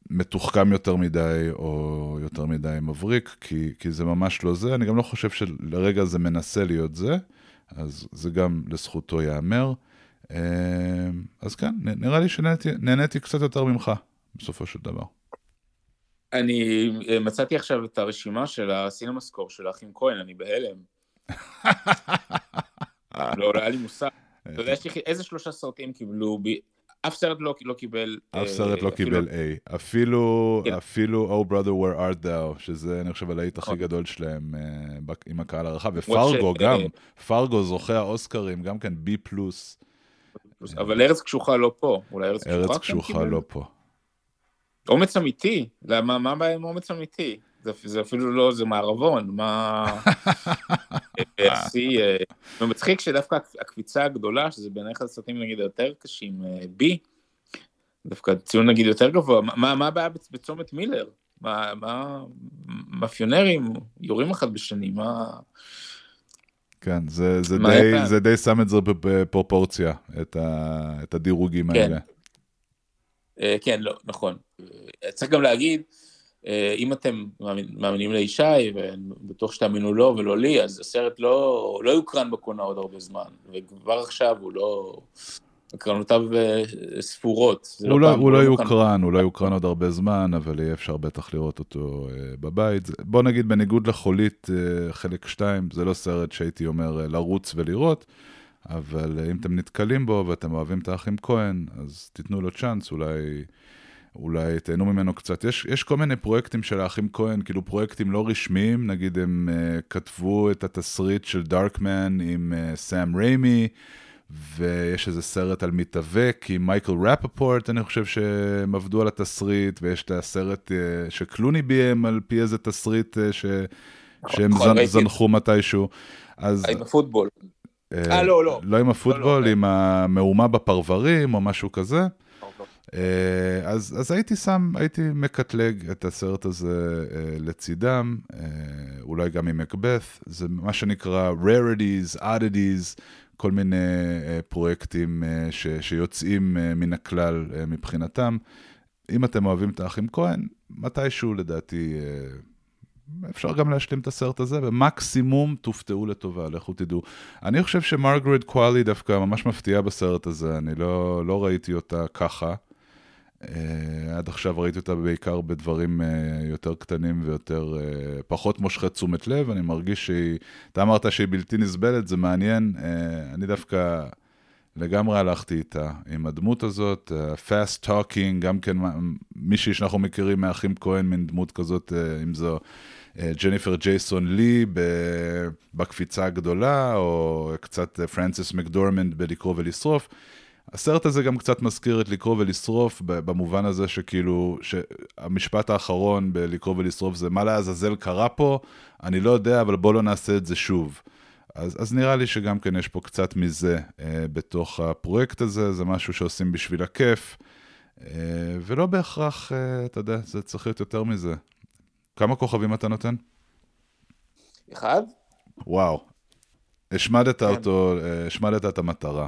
מתוחכם יותר מדי או יותר מדי מבריק, כי, כי זה ממש לא זה. אני גם לא חושב שלרגע זה מנסה להיות זה, אז זה גם לזכותו ייאמר. אז כן, נראה לי שנהניתי קצת יותר ממך, בסופו של דבר. אני אה, מצאתי עכשיו את הרשימה של הסינמסקור של האחים כהן, אני בהלם. לא, לא היה לי מושג. אתה יודע איזה שלושה סרטים קיבלו, אף סרט לא, לא קיבל... אף סרט לא קיבל A. אפילו, כן. אפילו Oh Brother Where Art Thou, שזה אני חושב הלהיט הכי נכון. גדול שלהם אה, עם הקהל הרחב, ופרגו גם, פרגו זוכה האוסקרים, גם כן B פלוס. אבל ארץ קשוחה לא פה, אולי ארץ קשוחה ארץ קשוחה לא פה. אומץ אמיתי, למה, מה הבעיה עם אומץ אמיתי? זה, זה אפילו לא, זה מערבון, מה... שיא, אה, ומצחיק שדווקא הקפיצה הגדולה, שזה בין אחד הסרטים נגיד היותר קשים, בי, אה, דווקא ציון נגיד יותר גבוה, מה, מה הבעיה בצומת מילר? מה, מה מאפיונרים יורים אחד בשני, מה... כן, זה, זה, די, זה די שם את זה בפרופורציה, את, ה, את הדירוגים כן. האלה. אה, כן, לא, נכון. אה, צריך גם להגיד, אה, אם אתם מאמינים לישי, ובטוח שתאמינו לו ולא לי, אז הסרט לא, לא יוקרן בקולנוע עוד הרבה זמן, וכבר עכשיו הוא לא, הקרנותיו ספורות. הוא לא, הוא לא יוקרן, הוא לא יוקרן עוד הרבה זמן, אבל יהיה אפשר בטח לראות אותו בבית. בוא נגיד, בניגוד לחולית, חלק 2, זה לא סרט שהייתי אומר לרוץ ולראות. אבל אם אתם נתקלים בו ואתם אוהבים את האחים כהן, אז תיתנו לו צ'אנס, אולי, אולי תהנו ממנו קצת. יש, יש כל מיני פרויקטים של האחים כהן, כאילו פרויקטים לא רשמיים, נגיד הם uh, כתבו את התסריט של דארקמן עם uh, סאם ריימי, ויש איזה סרט על מתאבק עם מייקל רפפורט, אני חושב שהם עבדו על התסריט, ויש את הסרט uh, שקלוני ביים על פי איזה תסריט uh, ש... שהם זנחו מתישהו. אז... עם הפוטבול. אה, אה, לא, לא. לא עם הפוטבול, לא, לא, עם המהומה בפרברים או משהו כזה. אה, אז, אז הייתי שם, הייתי מקטלג את הסרט הזה אה, לצידם, אה, אולי גם עם מקבת, זה מה שנקרא rarities, oddities, כל מיני אה, פרויקטים אה, ש, שיוצאים אה, מן הכלל אה, מבחינתם. אם אתם אוהבים את האחים כהן, מתישהו לדעתי אה, אפשר גם להשלים את הסרט הזה, ומקסימום תופתעו לטובה, לכו תדעו. אני חושב שמרגרד קואלי דווקא ממש מפתיעה בסרט הזה, אני לא, לא ראיתי אותה ככה. Uh, עד עכשיו ראיתי אותה בעיקר בדברים uh, יותר קטנים ויותר, uh, פחות מושכי תשומת לב, אני מרגיש שהיא, אתה אמרת שהיא בלתי נסבלת, זה מעניין, uh, אני דווקא לגמרי הלכתי איתה, עם הדמות הזאת, uh, fast talking, גם כן מישהי שאנחנו מכירים מאחים כהן, מין דמות כזאת, uh, אם זו ג'ניפר ג'ייסון לי בקפיצה הגדולה, או קצת פרנסיס מקדורמנד בלקרוא ולשרוף. הסרט הזה גם קצת מזכיר את לקרוא ולשרוף, במובן הזה שכאילו, שהמשפט האחרון בלקרוא ולשרוף זה מה לעזאזל קרה פה, אני לא יודע, אבל בוא לא נעשה את זה שוב. אז, אז נראה לי שגם כן יש פה קצת מזה אה, בתוך הפרויקט הזה, זה משהו שעושים בשביל הכיף, אה, ולא בהכרח, אה, אתה יודע, זה צריך להיות יותר מזה. כמה כוכבים אתה נותן? אחד. וואו. השמדת כן. אותו, אה, השמדת את המטרה.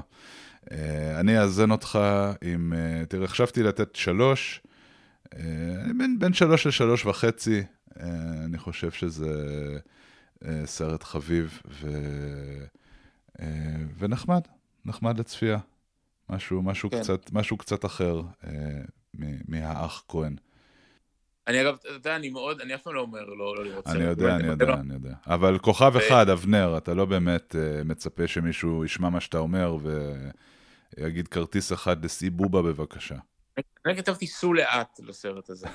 אה, אני אאזן אותך עם, אה, תראה, חשבתי לתת שלוש, בין, בין שלוש לשלוש וחצי, אני חושב שזה סרט חביב ו... ונחמד, נחמד לצפייה. משהו, משהו, כן. קצת, משהו קצת אחר מהאח כהן. אני אגב, אתה יודע, אני מאוד, אני אף פעם לא אומר לא, לא לראות סרט. אני יודע, אני יודע, אני יודע. אבל כוכב אחד, אבנר, אתה לא באמת אה, מצפה שמישהו ישמע מה שאתה אומר ויגיד כרטיס אחד לשיא בובה בבקשה. אני כתבתי סעו לאט לסרט הזה.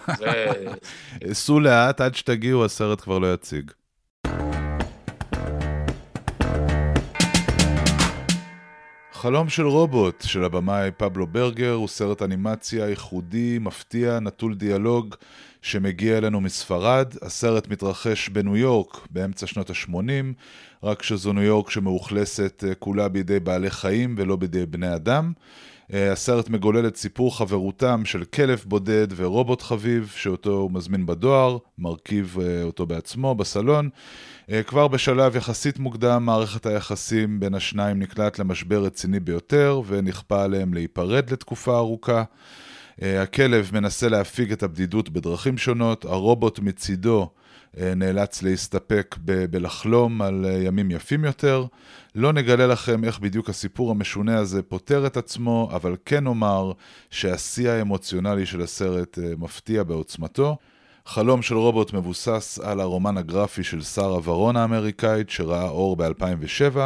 סעו לאט עד שתגיעו, הסרט כבר לא יציג. חלום של רובוט של הבמאי פבלו ברגר הוא סרט אנימציה ייחודי, מפתיע, נטול דיאלוג, שמגיע אלינו מספרד. הסרט מתרחש בניו יורק באמצע שנות ה-80, רק שזו ניו יורק שמאוכלסת אה, כולה בידי בעלי חיים ולא בידי בני אדם. אה, הסרט מגולל את סיפור חברותם של כלב בודד ורובוט חביב, שאותו הוא מזמין בדואר, מרכיב אה, אותו בעצמו בסלון. כבר בשלב יחסית מוקדם, מערכת היחסים בין השניים נקלט למשבר רציני ביותר, ונכפה עליהם להיפרד לתקופה ארוכה. אה, הכלב מנסה להפיג את הבדידות בדרכים שונות, הרובוט מצידו אה, נאלץ להסתפק ב- בלחלום על אה, ימים יפים יותר. לא נגלה לכם איך בדיוק הסיפור המשונה הזה פותר את עצמו, אבל כן נאמר שהשיא האמוציונלי של הסרט מפתיע בעוצמתו. חלום של רובוט מבוסס על הרומן הגרפי של שרה ורון האמריקאית שראה אור ב-2007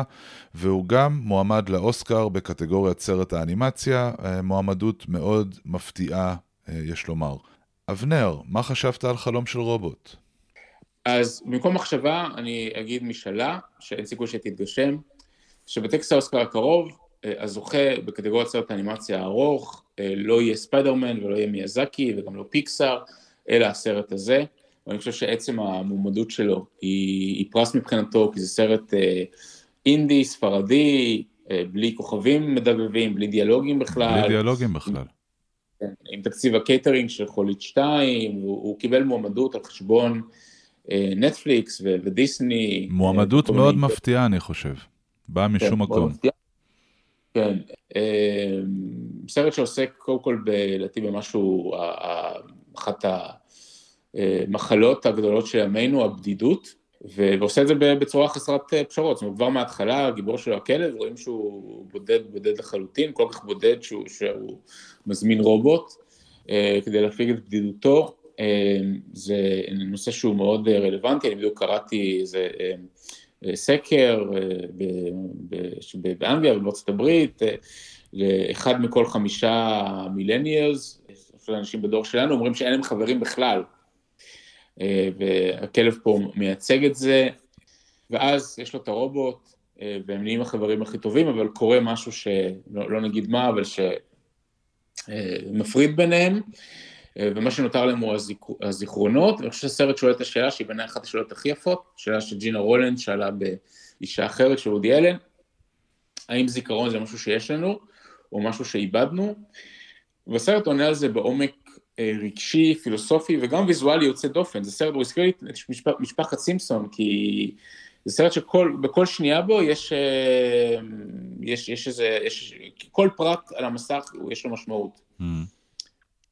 והוא גם מועמד לאוסקר בקטגוריית סרט האנימציה, אה, מועמדות מאוד מפתיעה, אה, יש לומר. אבנר, מה חשבת על חלום של רובוט? אז במקום מחשבה אני אגיד משאלה, שאין סיכוי שתתגשם, שבטקס האוסקר הקרוב אה, הזוכה בקטגוריית סרט האנימציה הארוך לא יהיה ספיידרמן ולא יהיה מיאזקי וגם לא פיקסאר אלא הסרט הזה, ואני חושב שעצם המועמדות שלו היא, היא פרס מבחינתו, כי זה סרט אה, אינדי, ספרדי, אה, בלי כוכבים מדבבים, בלי דיאלוגים בכלל. בלי דיאלוגים בכלל. עם, כן, עם תקציב הקייטרינג של חולית 2, הוא, הוא קיבל מועמדות על חשבון אה, נטפליקס ו- ודיסני. אה, מועמדות מאוד מיני... מפתיעה אני חושב, באה כן, משום כן, מקום. כן, אה, סרט שעוסק קודם כל, לדעתי במשהו, אחת המחלות הגדולות של ימינו, הבדידות, ועושה את זה בצורה חסרת אה, פשרות, זאת אומרת כבר מההתחלה הגיבור שלו הכלב, רואים שהוא בודד בודד לחלוטין, כל כך בודד שהוא, שהוא מזמין רובוט אה, כדי להפיג את בדידותו, אה, זה נושא שהוא מאוד רלוונטי, אני בדיוק קראתי איזה סקר באנגליה ובארצות הברית, לאחד מכל חמישה מילניאלס, אנשים בדור שלנו אומרים שאין להם חברים בכלל. אה, והכלב פה מייצג את זה, ואז יש לו את הרובוט, אה, והם נהיים החברים הכי טובים, אבל קורה משהו שלא לא נגיד מה, אבל שמפריד אה, ביניהם, ומה שנותר להם הוא הזיכרונות, ואני חושב שהסרט שואל את השאלה שהיא בעיניי אחת השאלות הכי יפות, שאלה שג'ינה רולנד שאלה באישה אחרת של אודי אלן, האם זיכרון זה משהו שיש לנו, או משהו שאיבדנו, והסרט עונה על זה בעומק אה, רגשי, פילוסופי וגם ויזואלי יוצא דופן, זה סרט, הוא הזכיר לי את משפח, משפחת סימפסון, כי זה סרט שבכל שנייה בו יש, אה, יש, יש איזה, יש, כל פרט על המסך יש לו משמעות. Mm.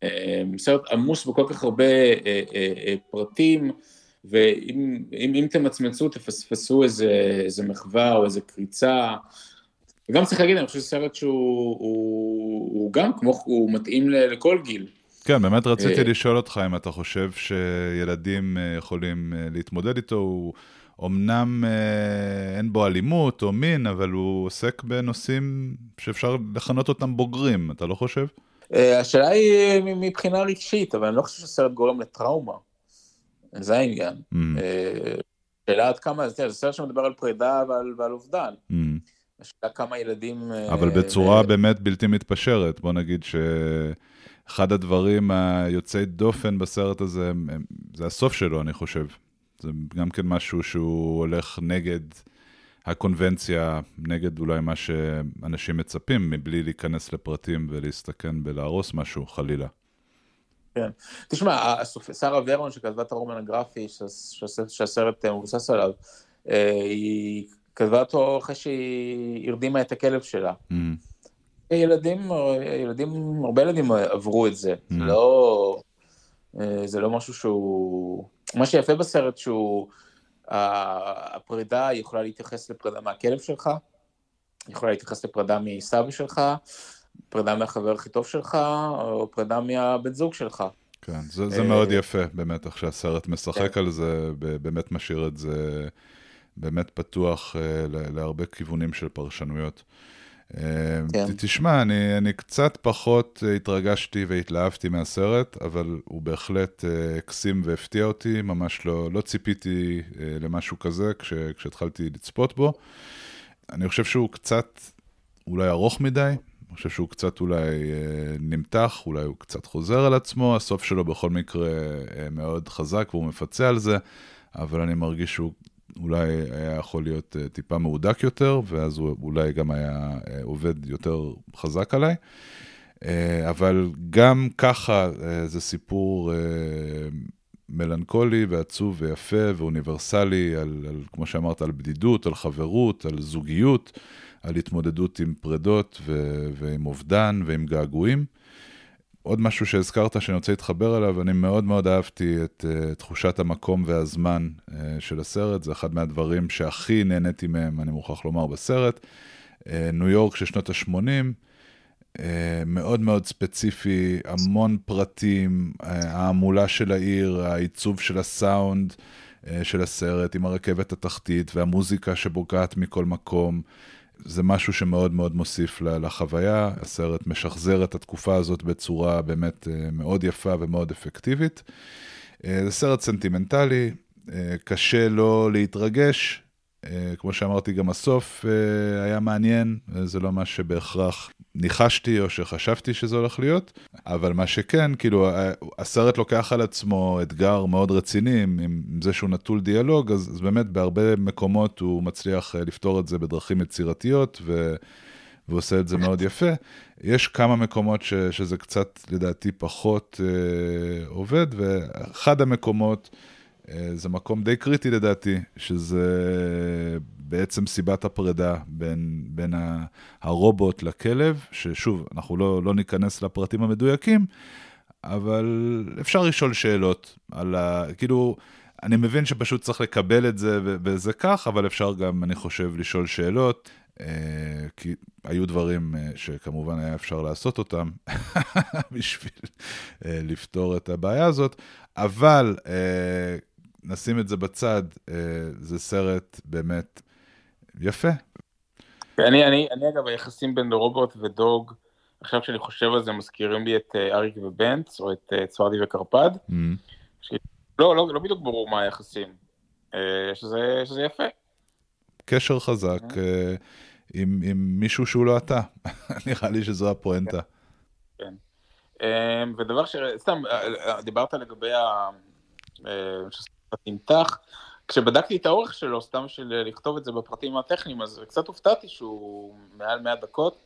אה, סרט עמוס בכל כך הרבה פרטים, ואם אם, אם תמצמצו תפספסו איזה, איזה מחווה או איזה קריצה. וגם צריך להגיד, אני חושב שזה סרט שהוא הוא, הוא גם כמו, הוא מתאים לכל גיל. כן, באמת רציתי אה, לשאול אותך אם אתה חושב שילדים אה, יכולים אה, להתמודד איתו, הוא אמנם אין בו אלימות או מין, אבל הוא עוסק בנושאים שאפשר לכנות אותם בוגרים, אתה לא חושב? השאלה היא מבחינה רגשית, אבל אני לא חושב שהסרט גורם לטראומה. זה העניין. Mm. השאלה עד כמה, זה סרט שמדבר על פרידה ועל אובדן. Mm. השאלה כמה ילדים... אבל בצורה באמת בלתי מתפשרת, בוא נגיד ש... אחד הדברים היוצאי דופן בסרט הזה, זה הסוף שלו, אני חושב. זה גם כן משהו שהוא הולך נגד הקונבנציה, נגד אולי מה שאנשים מצפים, מבלי להיכנס לפרטים ולהסתכן בלהרוס משהו, חלילה. כן. תשמע, שרה ורון שכתבה את הרומן הגרפי שהסרט מבוסס עליו, אה, היא כתבה אותו אחרי שהיא הרדימה את הכלב שלה. Mm-hmm. ילדים, ילדים, הרבה ילדים עברו את זה, mm. לא, אה, זה לא משהו שהוא, מה שיפה בסרט שהוא, הפרידה יכולה להתייחס לפרידה מהכלב שלך, יכולה להתייחס לפרידה מסבא שלך, פרידה מהחבר הכי טוב שלך, או פרידה מהבן זוג שלך. כן, זה, זה מאוד יפה, באמת, איך שהסרט משחק כן. על זה, באמת משאיר את זה באמת פתוח אה, להרבה כיוונים של פרשנויות. כן. תשמע, אני, אני קצת פחות אה, התרגשתי והתלהבתי מהסרט, אבל הוא בהחלט אה, הקסים והפתיע אותי, ממש לא, לא ציפיתי אה, למשהו כזה כש, כשהתחלתי לצפות בו. אני חושב שהוא קצת אולי ארוך מדי, אני חושב שהוא קצת אולי נמתח, אולי הוא קצת חוזר על עצמו, הסוף שלו בכל מקרה מאוד חזק והוא מפצה על זה, אבל אני מרגיש שהוא אולי היה יכול להיות אה, טיפה מהודק יותר, ואז הוא אולי גם היה אה, עובד יותר חזק עליי. אה, אבל גם ככה זה סיפור מלנכולי ועצוב ויפה ואוניברסלי, על, על, כמו שאמרת, על בדידות, על חברות, על זוגיות, על התמודדות עם פרדות ו, ועם אובדן ועם געגועים. עוד משהו שהזכרת שאני רוצה להתחבר אליו, אני מאוד מאוד אהבתי את uh, תחושת המקום והזמן uh, של הסרט, זה אחד מהדברים שהכי נהניתי מהם, אני מוכרח לומר, בסרט. Uh, ניו יורק של שנות ה-80, uh, מאוד מאוד ספציפי, המון פרטים, uh, ההמולה של העיר, העיצוב של הסאונד uh, של הסרט עם הרכבת התחתית והמוזיקה שבוקעת מכל מקום. זה משהו שמאוד מאוד מוסיף לחוויה, הסרט משחזר את התקופה הזאת בצורה באמת אה, מאוד יפה ומאוד אפקטיבית. אה, זה סרט סנטימנטלי, אה, קשה לא להתרגש, כמו שאמרתי, גם הסוף היה מעניין, זה לא מה שבהכרח ניחשתי או שחשבתי שזה הולך להיות, אבל מה שכן, כאילו, הסרט לוקח על עצמו אתגר מאוד רציני עם, זה שהוא נטול דיאלוג, אז, אז באמת בהרבה מקומות הוא מצליח אה, לפתור את זה בדרכים יצירתיות, ו... ועושה את זה מאוד יפה. יש כמה מקומות ש, שזה קצת, לדעתי, פחות אה, עובד, ואחד המקומות, אה, זה מקום די קריטי לדעתי, שזה בעצם סיבת הפרידה בין, בין הרובוט לכלב, ששוב, אנחנו לא, לא ניכנס לפרטים המדויקים, אבל אפשר לשאול שאלות על ה... כאילו, אני מבין שפשוט צריך לקבל את זה וזה כך, אבל אפשר גם, אני חושב, לשאול שאלות, כי היו דברים שכמובן היה אפשר לעשות אותם בשביל לפתור את הבעיה הזאת, אבל נשים את זה בצד, זה סרט באמת יפה. אני, אני, אני אגב, היחסים בין רובוט ודוג, עכשיו כשאני חושב על זה, מזכירים לי את אריק ובנץ, או את צואדי וקרפד. Mm-hmm. לא, לא, לא בדיוק ברור מה היחסים, שזה, שזה יפה. קשר חזק mm-hmm. עם, עם מישהו שהוא לא אתה, נראה לי שזו הפואנטה. כן. כן. ודבר ש... סתם, דיברת לגבי ה... נמתח, כשבדקתי את האורך שלו, סתם של לכתוב את זה בפרטים הטכניים, אז קצת הופתעתי שהוא מעל 100 דקות.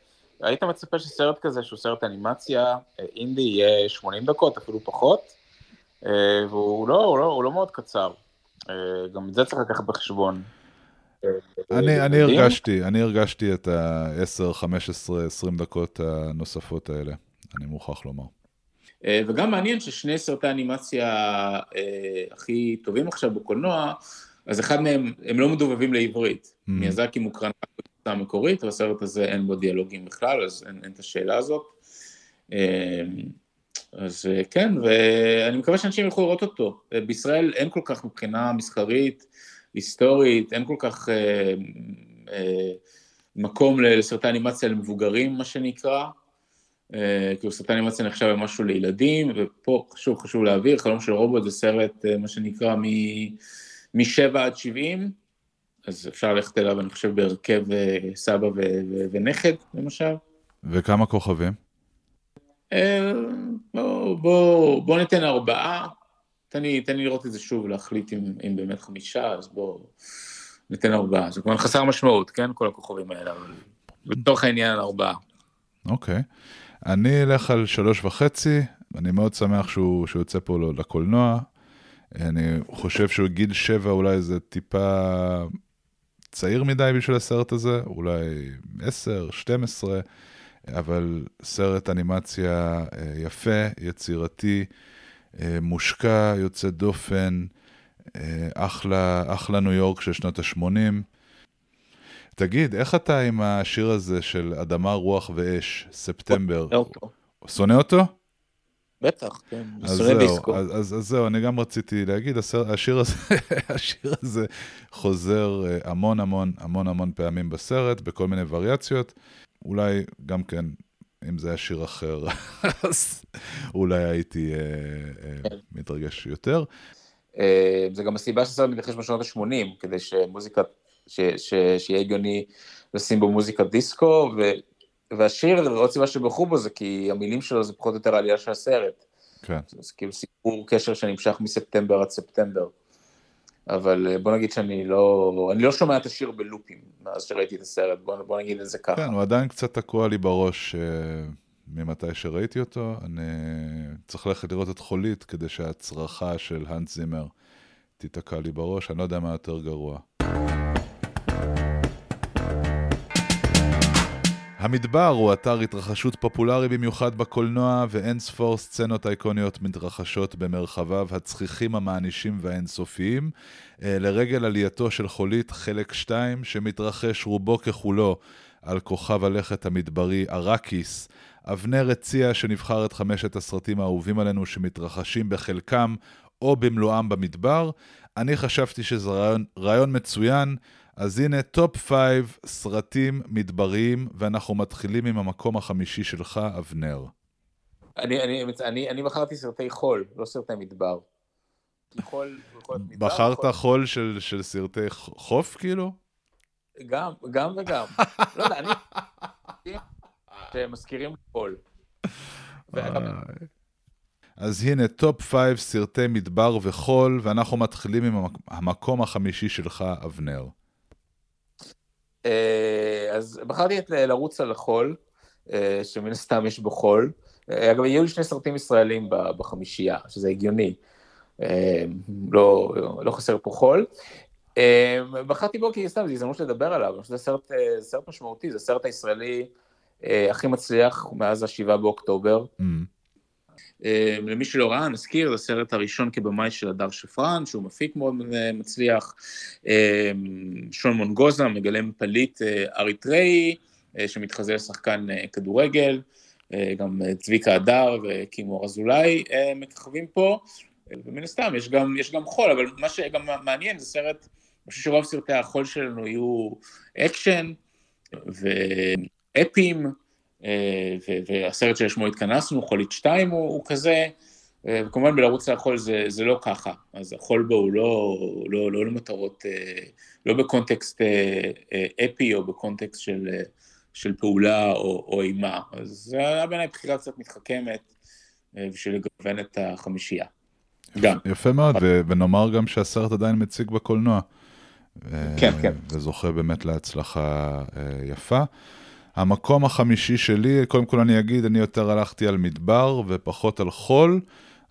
היית מצפה שסרט כזה, שהוא סרט אנימציה, אינדי, יהיה 80 דקות, אפילו פחות, והוא לא, הוא לא, הוא לא מאוד קצר. גם את זה צריך לקחת בחשבון. אני, אני הרגשתי, אני הרגשתי את ה-10, 15, 20 דקות הנוספות האלה, אני מוכרח לומר. אה, וגם מעניין ששני סרטי האנימציה אה, הכי טובים עכשיו בקולנוע, אז אחד מהם, הם לא מדובבים לעברית. Mm-hmm. מיאזקי מוקרן בקבוצה המקורית, והסרט הזה אין בו דיאלוגים בכלל, אז אין, אין את השאלה הזאת. אה, אז כן, ואני מקווה שאנשים ילכו לראות אותו. בישראל אין כל כך מבחינה מסחרית, היסטורית, אין כל כך אה, אה, מקום לסרטי אנימציה למבוגרים, מה שנקרא. אה, כאילו סרטן אנימציה נחשב למשהו לילדים, ופה חשוב, חשוב להעביר, חלום של רובוט זה סרט, אה, מה שנקרא, מ-7 עד 70, אז אפשר ללכת אליו, אני חושב, בהרכב אה, סבא ונכד, למשל. וכמה כוכבים? בוא, בוא, בוא ניתן ארבעה, תן לי, תן לי לראות את זה שוב, להחליט אם, אם באמת חמישה, אז בוא ניתן ארבעה. זה כמובן חסר משמעות, כן? כל הכוכבים האלה, אבל בתוך העניין ארבעה. אוקיי. Okay. אני אלך על שלוש וחצי, אני מאוד שמח שהוא, שהוא יוצא פה לקולנוע. אני חושב שהוא גיל שבע אולי זה טיפה צעיר מדי בשביל הסרט הזה, אולי עשר, שתים עשרה, אבל סרט אנימציה אה, יפה, יצירתי, אה, מושקע, יוצא דופן, אה, אחלה, אחלה ניו יורק של שנות ה-80. תגיד, איך אתה עם השיר הזה של אדמה, רוח ואש, ספטמבר? שונא אותו? בטח, כן, שונא דיסקו. אז, אז, אז זהו, אני גם רציתי להגיד, השיר הזה, השיר הזה חוזר אה, המון המון המון המון פעמים בסרט, בכל מיני וריאציות. אולי גם כן, אם זה היה שיר אחר, אז אולי הייתי אה, אה, כן. מתרגש יותר. אה, זה גם הסיבה שהסרט מתרחש בשנות ה-80, כדי שמוזיקת ש, ש, שיהיה הגיוני לשים בו מוזיקה דיסקו, ו, והשיר, עוד סיבה שבחרו בו זה כי המילים שלו זה פחות או יותר העלייה של הסרט. כן. זה כאילו סיפור קשר שנמשך מספטמבר עד ספטמבר. אבל אה, בוא נגיד שאני לא, אני לא שומע את השיר בלופים מאז שראיתי את הסרט, בוא, בוא נגיד את זה ככה. כן, הוא עדיין קצת תקוע לי בראש uh, ממתי שראיתי אותו. אני צריך ללכת לראות את חולית כדי שהצרחה של האנט זימר תיתקע לי בראש, אני לא יודע מה יותר גרוע. המדבר הוא אתר התרחשות פופולרי במיוחד בקולנוע, ואין ספור סצנות אייקוניות מתרחשות במרחביו הצחיחים המענישים והאינסופיים. אה, לרגל עלייתו של חולית חלק 2, שמתרחש רובו ככולו על כוכב הלכת המדברי ארקיס. אבנר הציע שנבחר את חמשת הסרטים האהובים עלינו שמתרחשים בחלקם או במלואם במדבר. אני חשבתי שזה רעיון, רעיון מצוין. אז הנה, top five סרטים מדבריים, ואנחנו מתחילים עם המקום החמישי שלך, אבנר. אני, אני, אני, אני בחרתי סרטי חול, לא סרטי מדבר. חול, חול מדבר, בחרת חול, חול של, של סרטי חוף, כאילו? גם, גם וגם. לא יודע, אני... שמזכירים חול. אז הנה, top five סרטי מדבר וחול, ואנחנו מתחילים עם המקום החמישי שלך, אבנר. אה, אז בחרתי את לרוץ על החול, אה, שמן הסתם יש בו חול. אה, אגב, יהיו לי שני סרטים ישראלים בחמישייה, שזה הגיוני. לא, לא חסר פה חול. בחרתי בו כי סתם, זו הזדמנות לדבר עליו, זה סרט, סרט משמעותי, זה הסרט הישראלי הכי מצליח מאז השבעה באוקטובר. Mm. למי שלא ראה, נזכיר, זה הסרט הראשון כבמאי של הדר שפרן, שהוא מפיק מאוד מצליח. שון מונגוזה מגלם פליט אריתראי, שמתחזה לשחקן כדורגל. גם צביקה הדר וקימור אזולאי מככבים פה, ומן הסתם יש גם, יש גם חול, אבל מה שגם מעניין זה סרט, אני חושב שרוב סרטי החול שלנו יהיו אקשן ואפיים, והסרט שלשמו התכנסנו, חולית 2 הוא, הוא כזה, וכמובן בלרוץ על החול זה, זה לא ככה, אז החול בו הוא לא, לא, לא למטרות, לא בקונטקסט אפי או בקונטקסט של של פעולה או, או אימה. אז זה היה בעיניי בחירה קצת מתחכמת אה, בשביל לגוון את החמישייה. גם. יפה מאוד, ו- ונאמר גם שהסרט עדיין מציג בקולנוע. כן, כן. וזוכה באמת להצלחה אה, יפה. המקום החמישי שלי, קודם כל אני אגיד, אני יותר הלכתי על מדבר ופחות על חול.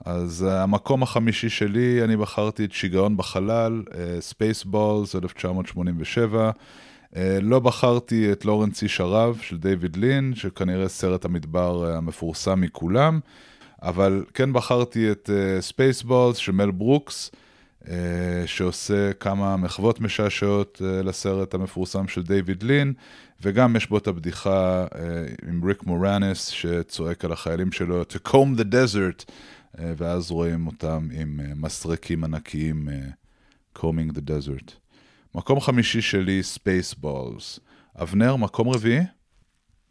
אז המקום החמישי שלי, אני בחרתי את שיגעון בחלל, ספייסבולס, 1987. אה, לא בחרתי את לורנס איש הרב של דיוויד לין, שכנראה סרט המדבר אה, המפורסם מכולם, אבל כן בחרתי את Spaceballs של מל ברוקס, שעושה כמה מחוות משעשעות לסרט המפורסם של דיוויד לין, וגם יש בו את הבדיחה אה, עם ריק מורנס, שצועק על החיילים שלו, to comb the desert, אה, ואז רואים אותם עם אה, מסרקים ענקיים, combing the desert. מקום חמישי שלי, Spaceballs. אבנר, מקום רביעי?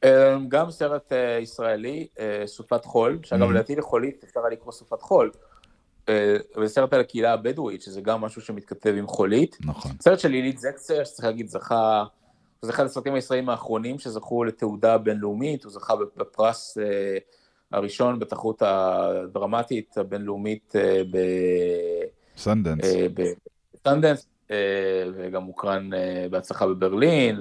אמ, גם סרט אה, ישראלי, אה, סופת חול, שאגב אמהמ. לדעתי לחולית אפשר לקרוא סופת חול. אה, זה סרט על הקהילה הבדואית, שזה גם משהו שמתכתב עם חולית. נכון. סרט של עילית זקצר, שצריך להגיד, זכה, זה אחד הסרטים הישראלים האחרונים שזכו לתהודה בינלאומית, הוא זכה בפרס הראשון בתחרות הדרמטית הבינלאומית ב... סנדנס. בסנדנס, וגם הוקרן בהצלחה בברלין,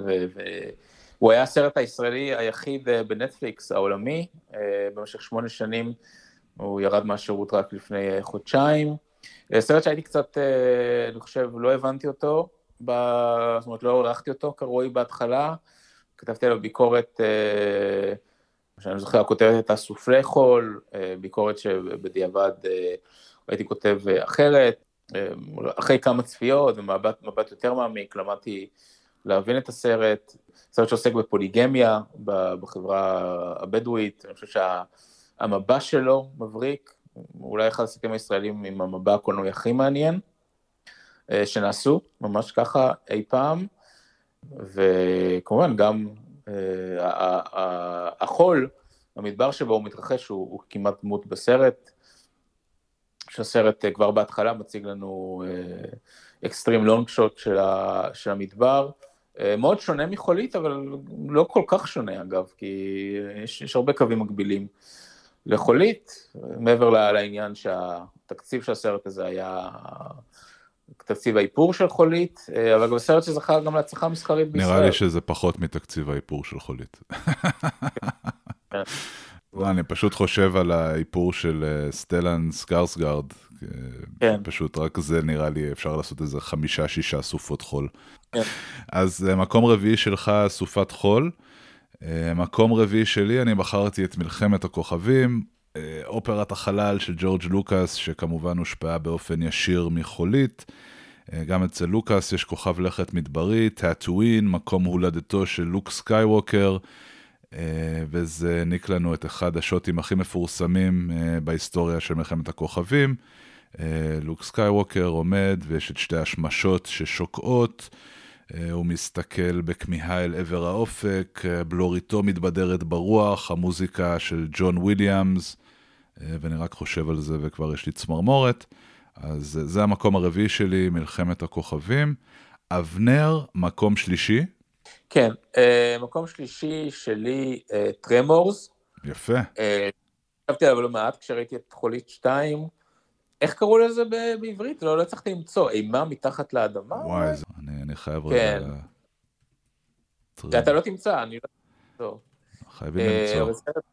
והוא היה הסרט הישראלי היחיד בנטפליקס העולמי, במשך שמונה שנים הוא ירד מהשירות רק לפני חודשיים. סרט שהייתי קצת, אני חושב, לא הבנתי אותו, זאת אומרת, לא ערכתי אותו כרואי בהתחלה, כתבתי עליו ביקורת, שאני זוכר, הכותרת הייתה סופלי חול, ביקורת שבדיעבד הייתי כותב אחרת. אחרי כמה צפיות ומבט יותר מעמיק, למדתי להבין את הסרט, סרט שעוסק בפוליגמיה בחברה הבדואית, אני חושב שהמבע שלו מבריק, אולי אחד הסרטים הישראלים עם המבע הקולנועי הכי מעניין, אה, שנעשו, ממש ככה אי פעם, וכמובן גם אה, החול, המדבר שבו הוא מתרחש, הוא, הוא כמעט דמות בסרט, שהסרט אה, כבר בהתחלה מציג לנו אקסטרים לונג שוט של המדבר. אה, מאוד שונה מחולית, אבל לא כל כך שונה אגב, כי יש, יש הרבה קווים מקבילים לחולית, מעבר לעניין שהתקציב של הסרט הזה היה תקציב האיפור של חולית, אה, אבל גם סרט שזכה גם להצלחה מסחרית בישראל. נראה לי שזה פחות מתקציב האיפור של חולית. לא, אני פשוט חושב על האיפור של אה, סטלן סקרסגרד, כן. פשוט רק זה נראה לי אפשר לעשות איזה חמישה שישה סופות חול. כן. אז אה, מקום רביעי שלך סופת חול, אה, מקום רביעי שלי אני בחרתי את מלחמת הכוכבים, אופרת החלל של ג'ורג' לוקאס שכמובן הושפעה באופן ישיר מחולית. גם אצל לוקאס יש כוכב לכת מדברי, טאטואין, מקום הולדתו של לוק סקייווקר. אה, וזה העניק לנו את אחד השוטים הכי מפורסמים אה, בהיסטוריה של מלחמת הכוכבים. אה, לוק סקייווקר עומד ויש את שתי השמשות ששוקעות. הוא מסתכל בכמיהה אל עבר האופק, בלוריתו מתבדרת ברוח, המוזיקה של ג'ון וויליאמס, ואני רק חושב על זה וכבר יש לי צמרמורת. אז זה המקום הרביעי שלי, מלחמת הכוכבים. אבנר, מקום שלישי. כן, אה, מקום שלישי שלי, אה, טרמורס. יפה. אה, חשבתי עליו לא מעט כשראיתי את חולית 2. איך קראו לזה בעברית? לא, לא הצלחתי למצוא, אימה מתחת לאדמה? וואי, זה, אני, אני חייב כן. רגע... אתה לא תמצא, אני לא... אמצא. חייבים למצוא. סרט,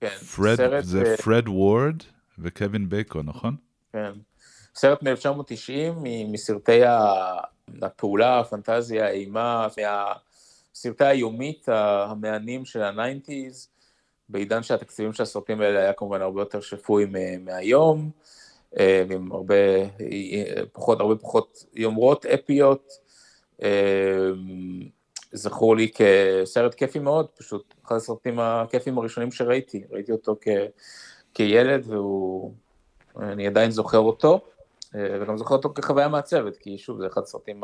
כן, פרד, סרט, זה פרד וורד וקווין בייקון, נכון? כן. סרט מ-1990 מסרטי הפעולה, הפנטזיה, האימה, מה... סרטי היומית המהנים של ה nineties, בעידן שהתקציבים של הסרטים האלה היה כמובן הרבה יותר שפוי מהיום, עם הרבה פחות, הרבה פחות יומרות אפיות. זכור לי כסרט כיפי מאוד, פשוט אחד הסרטים הכיפיים הראשונים שראיתי, ראיתי אותו כ, כילד והוא, אני עדיין זוכר אותו, וגם זוכר אותו כחוויה מעצבת, כי שוב זה אחד הסרטים,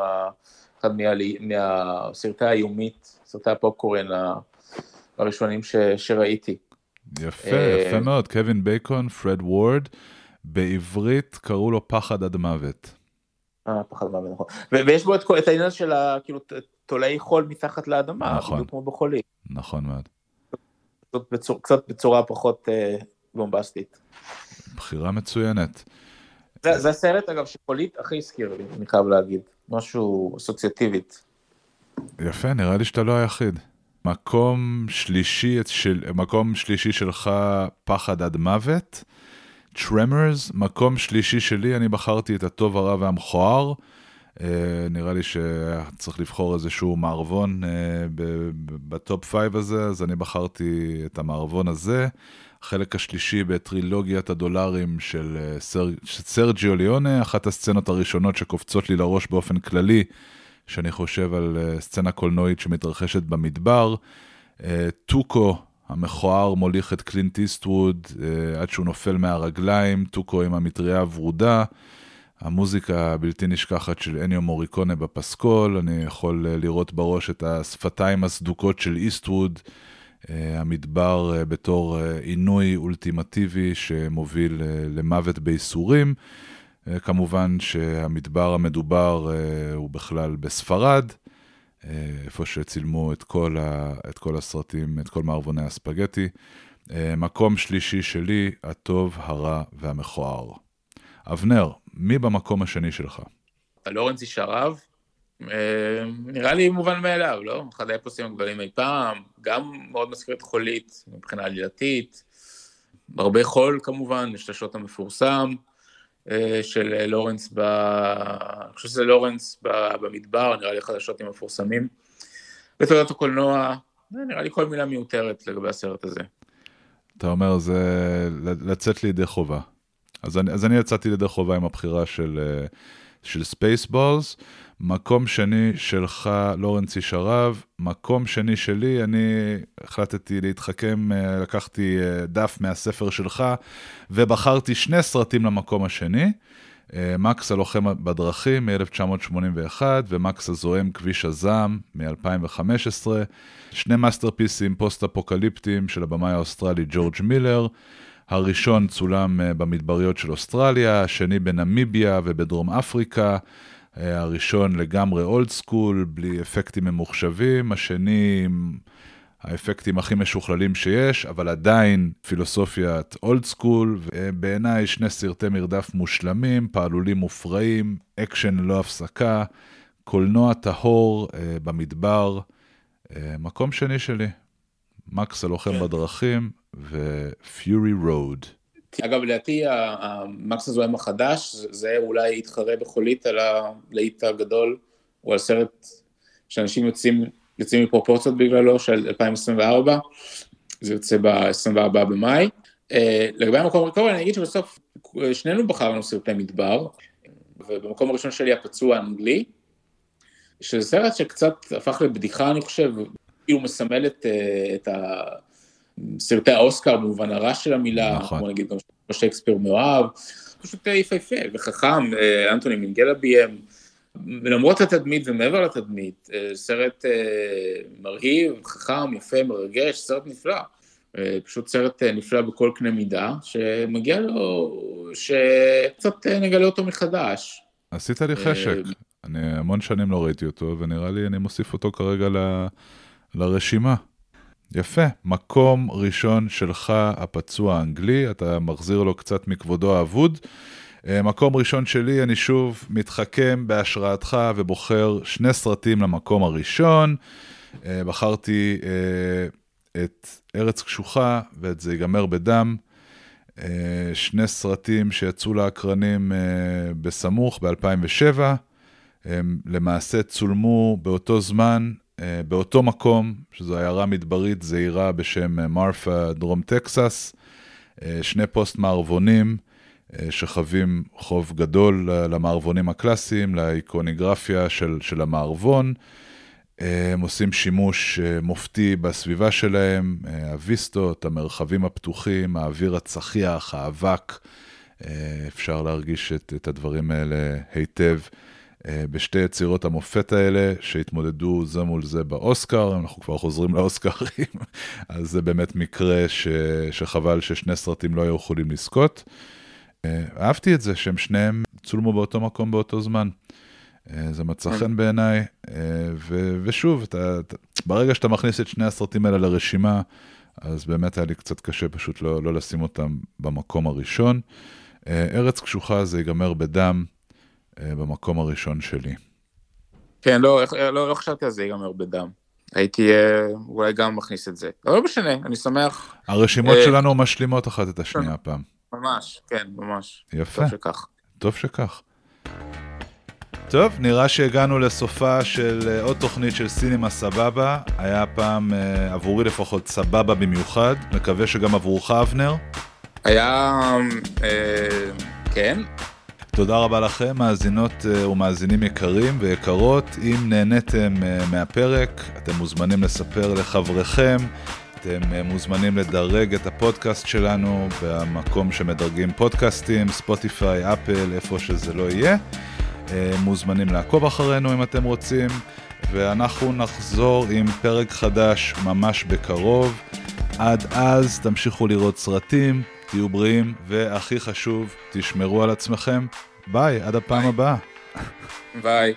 אחד מה, מהסרטי היומית, סרטי הפופקורן הראשונים ש, שראיתי. יפה, יפה מאוד, קווין בייקון, פרד וורד, בעברית קראו לו פחד עד מוות. אה, פחד מוות, נכון. ויש בו את, את העניין של ה, כאילו, תולעי חול מתחת לאדמה, נכון, בדיוק כמו בחולים. נכון מאוד. בצור, קצת בצורה פחות אה, בומבסטית. בחירה מצוינת. זה, זה הסרט, אגב, שחולית הכי הזכיר לי, אני חייב להגיד. משהו אסוציאטיבית. יפה, נראה לי שאתה לא היחיד. מקום שלישי, של, מקום שלישי שלך, פחד עד מוות. Tremors, מקום שלישי שלי, אני בחרתי את הטוב, הרע והמכוער. אה, נראה לי שצריך לבחור איזשהו מערבון אה, ב top five הזה, אז אני בחרתי את המערבון הזה. החלק השלישי בטרילוגיית הדולרים של אה, סר, סרג'יו ליונה, אחת הסצנות הראשונות שקופצות לי לראש באופן כללי, שאני חושב על אה, סצנה קולנועית שמתרחשת במדבר. אה, טוקו, המכוער, מוליך את קלינט איסטווד uh, עד שהוא נופל מהרגליים, טוקו עם המטריה הוורודה. המוזיקה הבלתי נשכחת של אניו מוריקונה בפסקול, אני יכול אה, לראות בראש את השפתיים הסדוקות של איסטווד, אה, המדבר אה, בתור עינוי אולטימטיבי שמוביל למוות בייסורים. כמובן שהמדבר המדובר הוא בכלל בספרד, איפה שצילמו את כל, ה, את כל הסרטים, את כל מערבוני הספגטי. מקום שלישי שלי, הטוב, הרע והמכוער. אבנר, מי במקום השני שלך? לורנס איש הרב, אה, נראה לי מובן מאליו, לא? אחד האפוסים הגדולים אי פעם, גם מאוד מזכיר את חולית מבחינה עלילתית, הרבה חול כמובן, יש את השוט המפורסם אה, של לורנס, ב... אני חושב שזה לורנס במדבר, נראה לי אחד השוטים המפורסמים. בתעודת הקולנוע, נראה לי כל מילה מיותרת לגבי הסרט הזה. אתה אומר זה לצאת לידי חובה. אז אני, אז אני יצאתי לידי חובה עם הבחירה של, אה, של ספייסבולס. מקום שני שלך, לורנצי שרב. מקום שני שלי, אני החלטתי להתחכם, אה, לקחתי אה, דף מהספר שלך, ובחרתי שני סרטים למקום השני. מקס הלוחם בדרכים מ-1981 ומקס הזועם כביש הזעם מ-2015, שני מאסטרפיסים פוסט-אפוקליפטיים של הבמאי האוסטרלי ג'ורג' מילר, הראשון צולם אה, במדבריות של אוסטרליה, השני בנמיביה ובדרום אפריקה, אה, הראשון לגמרי old school, בלי אפקטים ממוחשבים, השני האפקטים הכי משוכללים שיש, אבל עדיין פילוסופיית old school, בעיניי שני סרטי מרדף מושלמים, פעלולים מופרעים, אקשן ללא הפסקה, קולנוע טהור אה, במדבר, מקום שני שלי. מקס הלוחם כן. בדרכים, ו Fury Road. אגב, לדעתי המקס הזועם החדש, זה אולי יתחרה בחולית על הלהיט הגדול, או על סרט שאנשים יוצאים, יוצאים מפרופורציות בגללו, של 2024, זה יוצא ב-24 במאי. אה, לגבי המקום, קודם אני אגיד שבסוף שנינו בחרנו סרטי מדבר, ובמקום הראשון שלי הפצוע האנגלי, שזה סרט שקצת הפך לבדיחה אני חושב, כאילו מסמל את, אה, את ה... סרטי האוסקר במובן הרע של המילה, נכון. כמו נגיד גם שייקספיר מאוהב, פשוט יפהפה וחכם, אה, אנטוני מינגלה ביים, ולמרות התדמית ומעבר לתדמית, אה, סרט אה, מרהיב, חכם, יפה, מרגש, סרט נפלא. פשוט סרט נפלא בכל קנה מידה, שמגיע לו, שקצת נגלה אותו מחדש. עשית לי חשק, אני המון שנים לא ראיתי אותו, ונראה לי אני מוסיף אותו כרגע ל... לרשימה. יפה, מקום ראשון שלך, הפצוע האנגלי, אתה מחזיר לו קצת מכבודו האבוד. אה, מקום ראשון שלי, אני שוב מתחכם בהשראתך ובוחר שני סרטים למקום הראשון. אה, בחרתי אה, את ארץ קשוחה ואת זה ייגמר בדם. שני סרטים שיצאו לאקרנים בסמוך ב-2007. הם למעשה צולמו באותו זמן באותו מקום, שזו עיירה מדברית זעירה בשם מרפה, דרום טקסס, שני פוסט מערבונים שחווים חוב גדול למערבונים הקלאסיים, לאיקוניגרפיה של, של המערבון. הם עושים שימוש מופתי בסביבה שלהם, הוויסטות, המרחבים הפתוחים, האוויר הצחיח, האבק. אפשר להרגיש את, את הדברים האלה היטב בשתי יצירות המופת האלה, שהתמודדו זה מול זה באוסקר, אנחנו כבר חוזרים לאוסקרים, אז זה באמת מקרה ש, שחבל ששני סרטים לא היו יכולים לזכות. אהבתי את זה שהם שניהם צולמו באותו מקום באותו זמן. זה מצא כן. חן בעיניי, ו- ושוב, אתה, אתה, ברגע שאתה מכניס את שני הסרטים האלה לרשימה, אז באמת היה לי קצת קשה פשוט לא, לא לשים אותם במקום הראשון. ארץ קשוחה זה ייגמר בדם במקום הראשון שלי. כן, לא, לא, לא חשבתי על זה ייגמר בדם. הייתי אולי גם מכניס את זה. אבל לא משנה, אני שמח. הרשימות שלנו משלימות אחת את השנייה הפעם. ממש, כן, ממש. יפה. טוב שכך. טוב שכך. טוב, נראה שהגענו לסופה של uh, עוד תוכנית של סינימה סבבה. היה פעם, uh, עבורי לפחות, סבבה במיוחד. מקווה שגם עבורך, אבנר. היה, uh, כן. תודה רבה לכם, מאזינות ומאזינים יקרים ויקרות. אם נהניתם מהפרק, אתם מוזמנים לספר לחבריכם. אתם uh, מוזמנים לדרג את הפודקאסט שלנו במקום שמדרגים פודקאסטים, ספוטיפיי, אפל, איפה שזה לא יהיה. אה, מוזמנים לעקוב אחרינו אם אתם רוצים, ואנחנו נחזור עם פרק חדש ממש בקרוב. עד אז תמשיכו לראות סרטים, תהיו בריאים, והכי חשוב, תשמרו על עצמכם. ביי, עד הפעם הבאה. ביי.